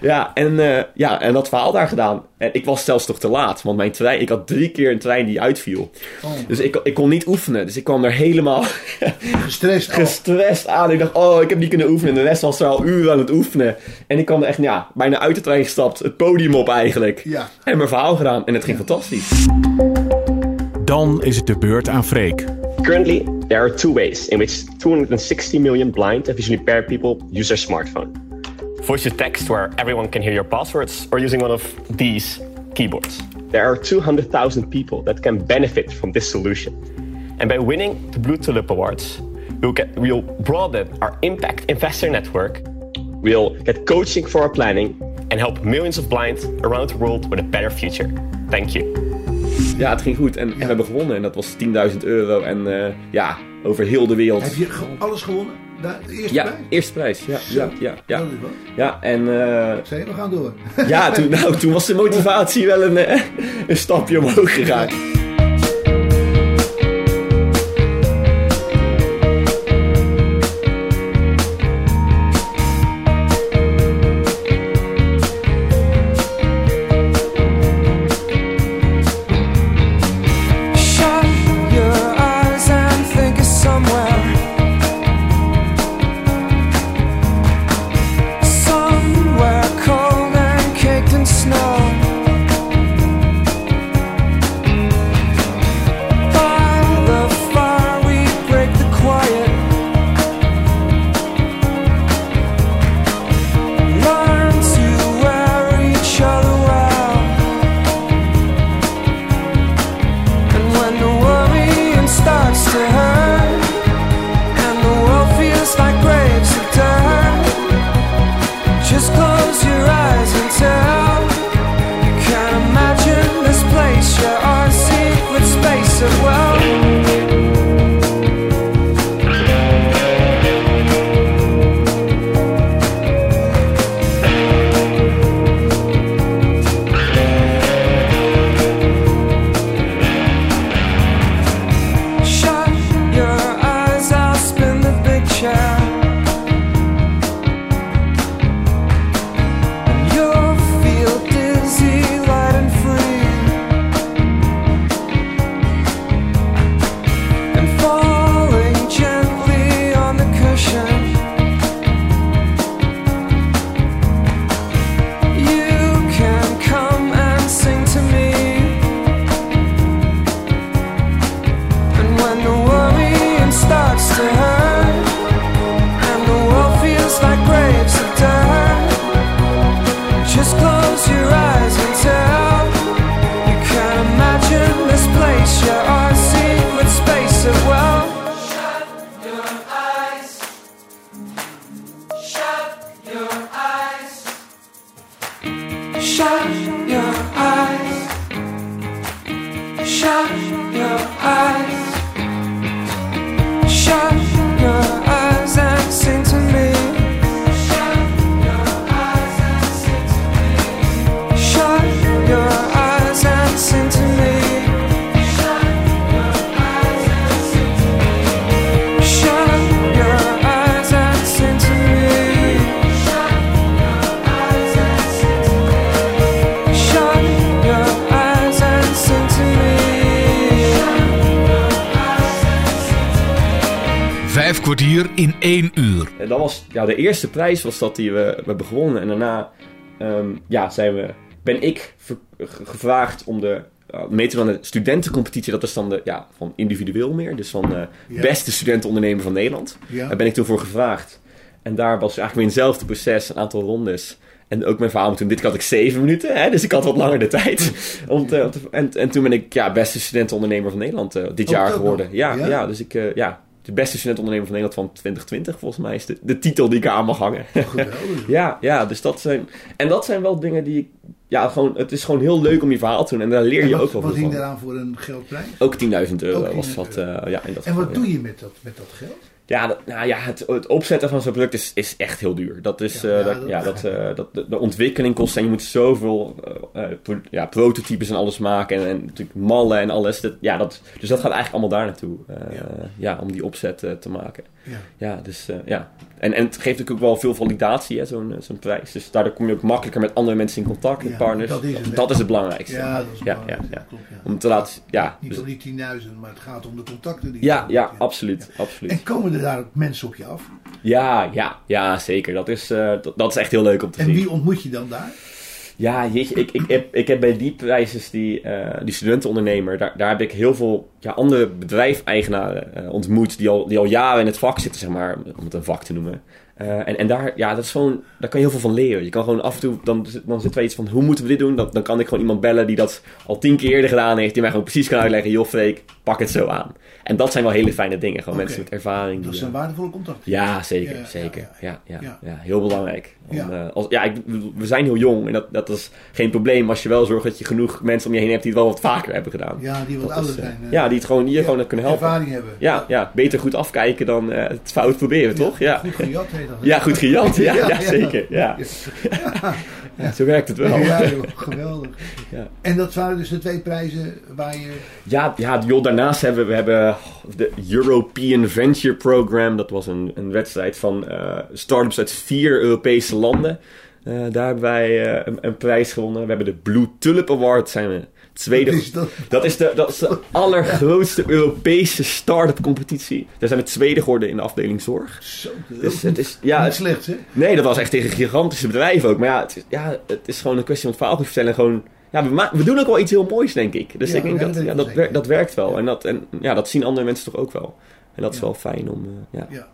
ja, en, eh, ja, en dat verhaal daar gedaan. En ik was zelfs toch te laat, want mijn trein, ik had drie keer een trein die uitviel. Oh. Dus ik, ik kon niet oefenen. Dus ik kwam er helemaal Gestrest gestrest aan. Ik dacht, oh, ik heb niet kunnen oefenen. En de rest was er al uren aan het oefenen. En ik kwam er echt, ja, bijna uit de trein gestapt. Het podium op eigenlijk. Ja. En mijn verhaal gedaan. En het ging fantastisch. Dan is het de beurt aan Freek. Currently, There are two ways in which 260 million blind and visually impaired people use their smartphone. Voice to text, where everyone can hear your passwords, or using one of these keyboards. There are 200,000 people that can benefit from this solution. And by winning the Blue Tulip Awards, we'll, get, we'll broaden our impact investor network. We'll get coaching for our planning and help millions of blind around the world with a better future. Thank you. Ja, het ging goed. En, en we hebben gewonnen. En dat was 10.000 euro. En eh, ja, over heel de wereld. Heb je alles gewonnen? De eerste Ja, prijs? eerste prijs. Ja, ja, ja. Ja, ja en eh, Zeg, we gaan door. ja, toen, nou, toen was de motivatie wel een, eh, een stapje omhoog gegaan. shot In één uur. En dat was, ja, de eerste prijs was dat die we, we hebben gewonnen. En daarna ehm, ja, zijn we, ben ik ver- gevraagd om de, uh, mee te doen aan de studentencompetitie. Dat is dan de, ja, van individueel meer. Dus van de Ja. beste studentenondernemer van Nederland. Ja. Daar ben ik toen voor gevraagd. En daar was eigenlijk weer in hetzelfde proces, een aantal rondes. En ook mijn verhaal toen, dit had ik zeven minuten, hè, dus ik had wat langer de tijd. Om te, om te- en, en toen ben ik ja, beste studentenondernemer van Nederland eh, dit Oh, jaar geworden. Ja? ja? dus ik, eh, ja, de beste studentenondernemer van Nederland van 2020, volgens mij is de, de titel die ik aan mag hangen. Geweldig. ja, ja, dus dat zijn, en dat zijn wel dingen die ik, ja, gewoon, het is gewoon heel leuk om je verhaal te doen en daar leer En je wat, ook wel wat veel hing van. eraan voor een geldprijs? Ook 10.000 euro Ook 10.000 was dat, eh, ja, in dat En wat geval, ja. doe je met dat, met dat geld? Ja, dat, nou ja het, het opzetten van zo'n product is, is echt heel duur. Dat is, Ja, eh, dat, ja, dat, eh, dat, de, de ontwikkeling kost en je moet zoveel eh, pro- ja, prototypes en alles maken. En, en natuurlijk mallen en alles. Dat, ja, dat, dus dat gaat eigenlijk allemaal daar naartoe. Ja. om die opzet te maken. Ja. Ja, dus ja. En, en het geeft natuurlijk ook wel veel validatie, hè, zo'n zo'n prijs. Dus daardoor kom je ook makkelijker met andere mensen in contact, met partners. dat is het, dat hè? is het belangrijkste. Ja, dat is. Klopt. Om te laten, ja. Niet dus- om die 10.000, maar het gaat om de contacten die je ja, ja, absoluut, absoluut. En komen er daar ook mensen op je af? Ja, ja, ja, zeker. Dat is, eh, dat, dat is echt heel leuk om te En zien. wie ontmoet je dan daar? Ja, jeetje, ik, ik, heb, ik heb bij die die, eh, die studentenondernemer, daar, daar heb ik heel veel ja, andere bedrijfeigenaren eh, ontmoet die al, die al jaren in het vak zitten, zeg maar, om het een vak te noemen. Eh, en, en daar, ja, dat is gewoon, daar kan je heel veel van leren. Je kan gewoon af en toe, dan, dan zit er iets van, hoe moeten we dit doen? Dan, dan kan ik gewoon iemand bellen die dat al tien keer eerder gedaan heeft, die mij gewoon precies kan uitleggen, joh Freek, pak het zo aan. En dat zijn wel hele fijne dingen, gewoon mensen met ervaring. Dat die, zijn eh, waardevolle contacten. ja, zeker, Ja, zeker. Ja, ja, ja, heel belangrijk. Om, Ja. eh, als, ja, ik, we zijn heel jong en dat, dat is geen probleem als je wel zorgt dat je genoeg mensen om je heen hebt die het wel wat vaker hebben gedaan. Ja, die wat Dat ouder is, zijn. ja, die het gewoon, die je gewoon kunnen helpen. Ervaring hebben. Ja, ja, beter goed afkijken dan het fout proberen, toch? Ja. Goed gejat Ja, goed gejat. Ja, ja, zeker. Ja. Ja, zo werkt het wel. Ja, joh, geweldig. Ja. En dat waren dus de twee prijzen waar je... Ja, ja joh, daarnaast hebben we, hebben de European Venture Program. Dat was een, een wedstrijd van eh start-ups uit vier Europese landen. Eh, daar hebben wij eh, een, een prijs gewonnen. We hebben de Blue Tulip Award. Zijn we tweede. Is dat? Dat is de, dat is de allergrootste Europese start-up competitie. Daar zijn we tweede geworden in de afdeling zorg. Zo, Dus het is, ja, niet slecht, hè? Nee, dat was echt tegen gigantische bedrijven ook. Maar ja, het is, ja, het is gewoon een kwestie van verhaal te vertellen. Gewoon, ja, we, we doen ook wel iets heel moois, denk ik. Dus Ja, ik denk dat, ja, dat, wer- dat werkt wel. En, dat, en ja, dat zien andere mensen toch ook wel. En dat is wel fijn om... eh, ja.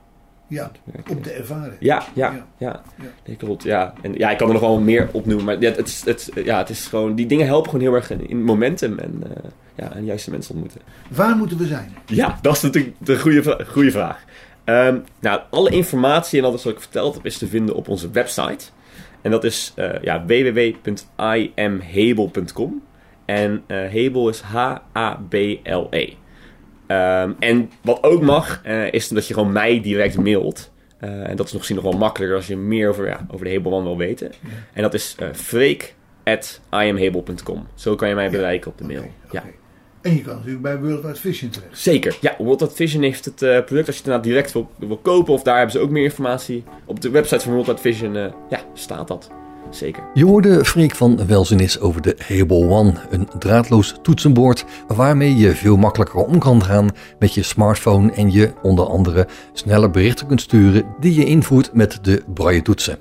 Ja. Om te ervaren. Ja, ja, Ja. Nee, klopt, ja. En ja, ik kan er nog wel meer opnoemen. Maar ja, het, is, het, ja, het is gewoon... Die dingen helpen gewoon heel erg in, momentum. En eh, ja, en juiste mensen ontmoeten. Waar moeten we zijn? Ja, dat is natuurlijk de goede, goede vraag. Ehm, nou, alle informatie en alles wat ik verteld heb is te vinden op onze website. En dat is eh ja, www.imhable.com. En eh Hebel is H-A-B-L-E. Ehm, en wat ook mag, eh, is dat je gewoon mij direct mailt. Eh, en dat is nog misschien nog wel makkelijker als je meer over, ja, over de Hebelman wil weten. En dat is freek.imhable.com. Zo kan je mij bereiken op de mail. Ja. En je kan natuurlijk bij Worldwide Vision terecht. Zeker. Ja, World Wide Vision heeft het product als je het inderdaad direct wil, wil kopen. Of daar hebben ze ook meer informatie. Op de website van World Wide Vision ja, staat dat. Zeker. Je hoorde Freek van Welzenis over de Hable One, een draadloos toetsenbord waarmee je veel makkelijker om kan gaan met je smartphone en je onder andere sneller berichten kunt sturen die je invoert met de braille toetsen.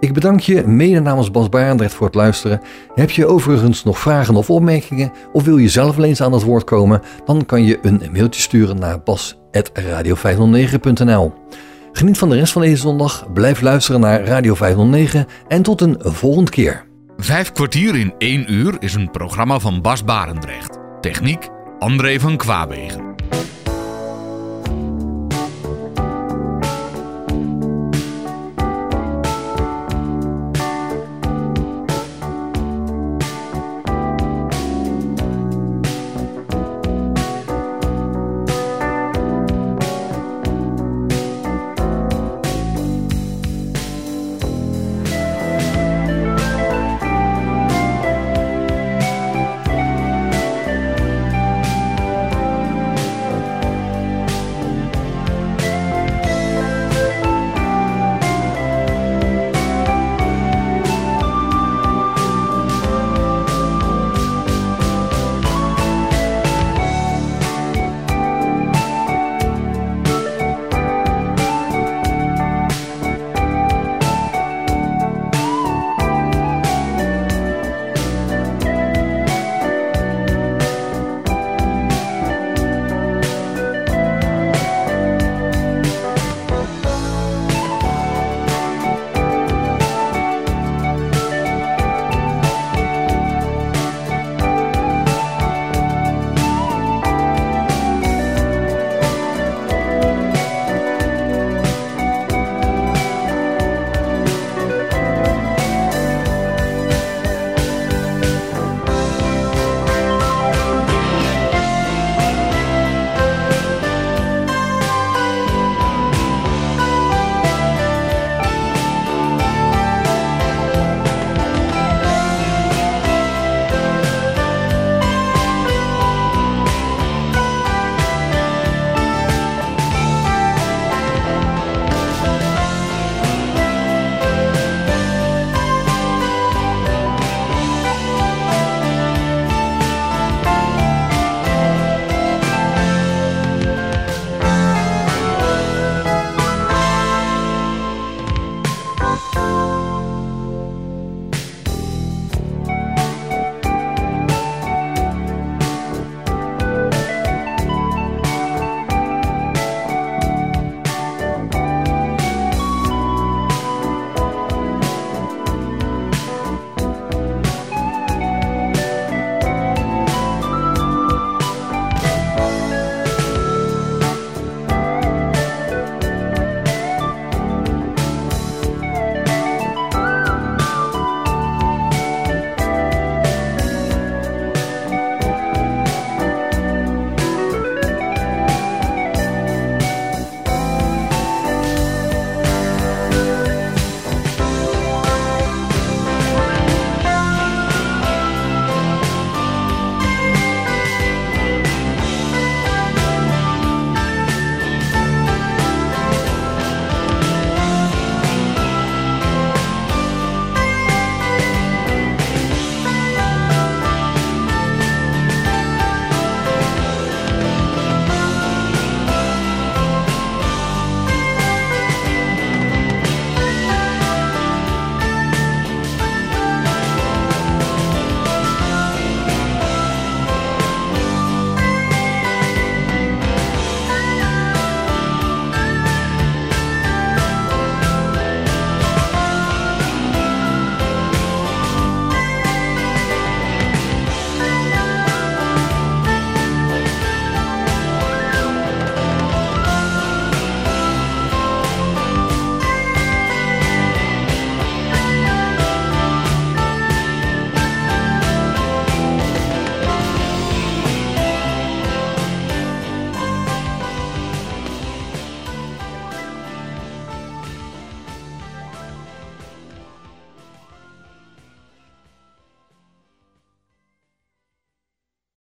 Ik bedank je mede namens Bas Barendrecht voor het luisteren. Heb je overigens nog vragen of opmerkingen of wil je zelf wel eens aan het woord komen, dan kan je een mailtje sturen naar bas.radio509.nl. Geniet van de rest van deze zondag, blijf luisteren naar Radio 509 en tot een volgende keer. Vijf kwartier in één uur is een programma van Bas Barendrecht. Techniek André van Kwaabegen.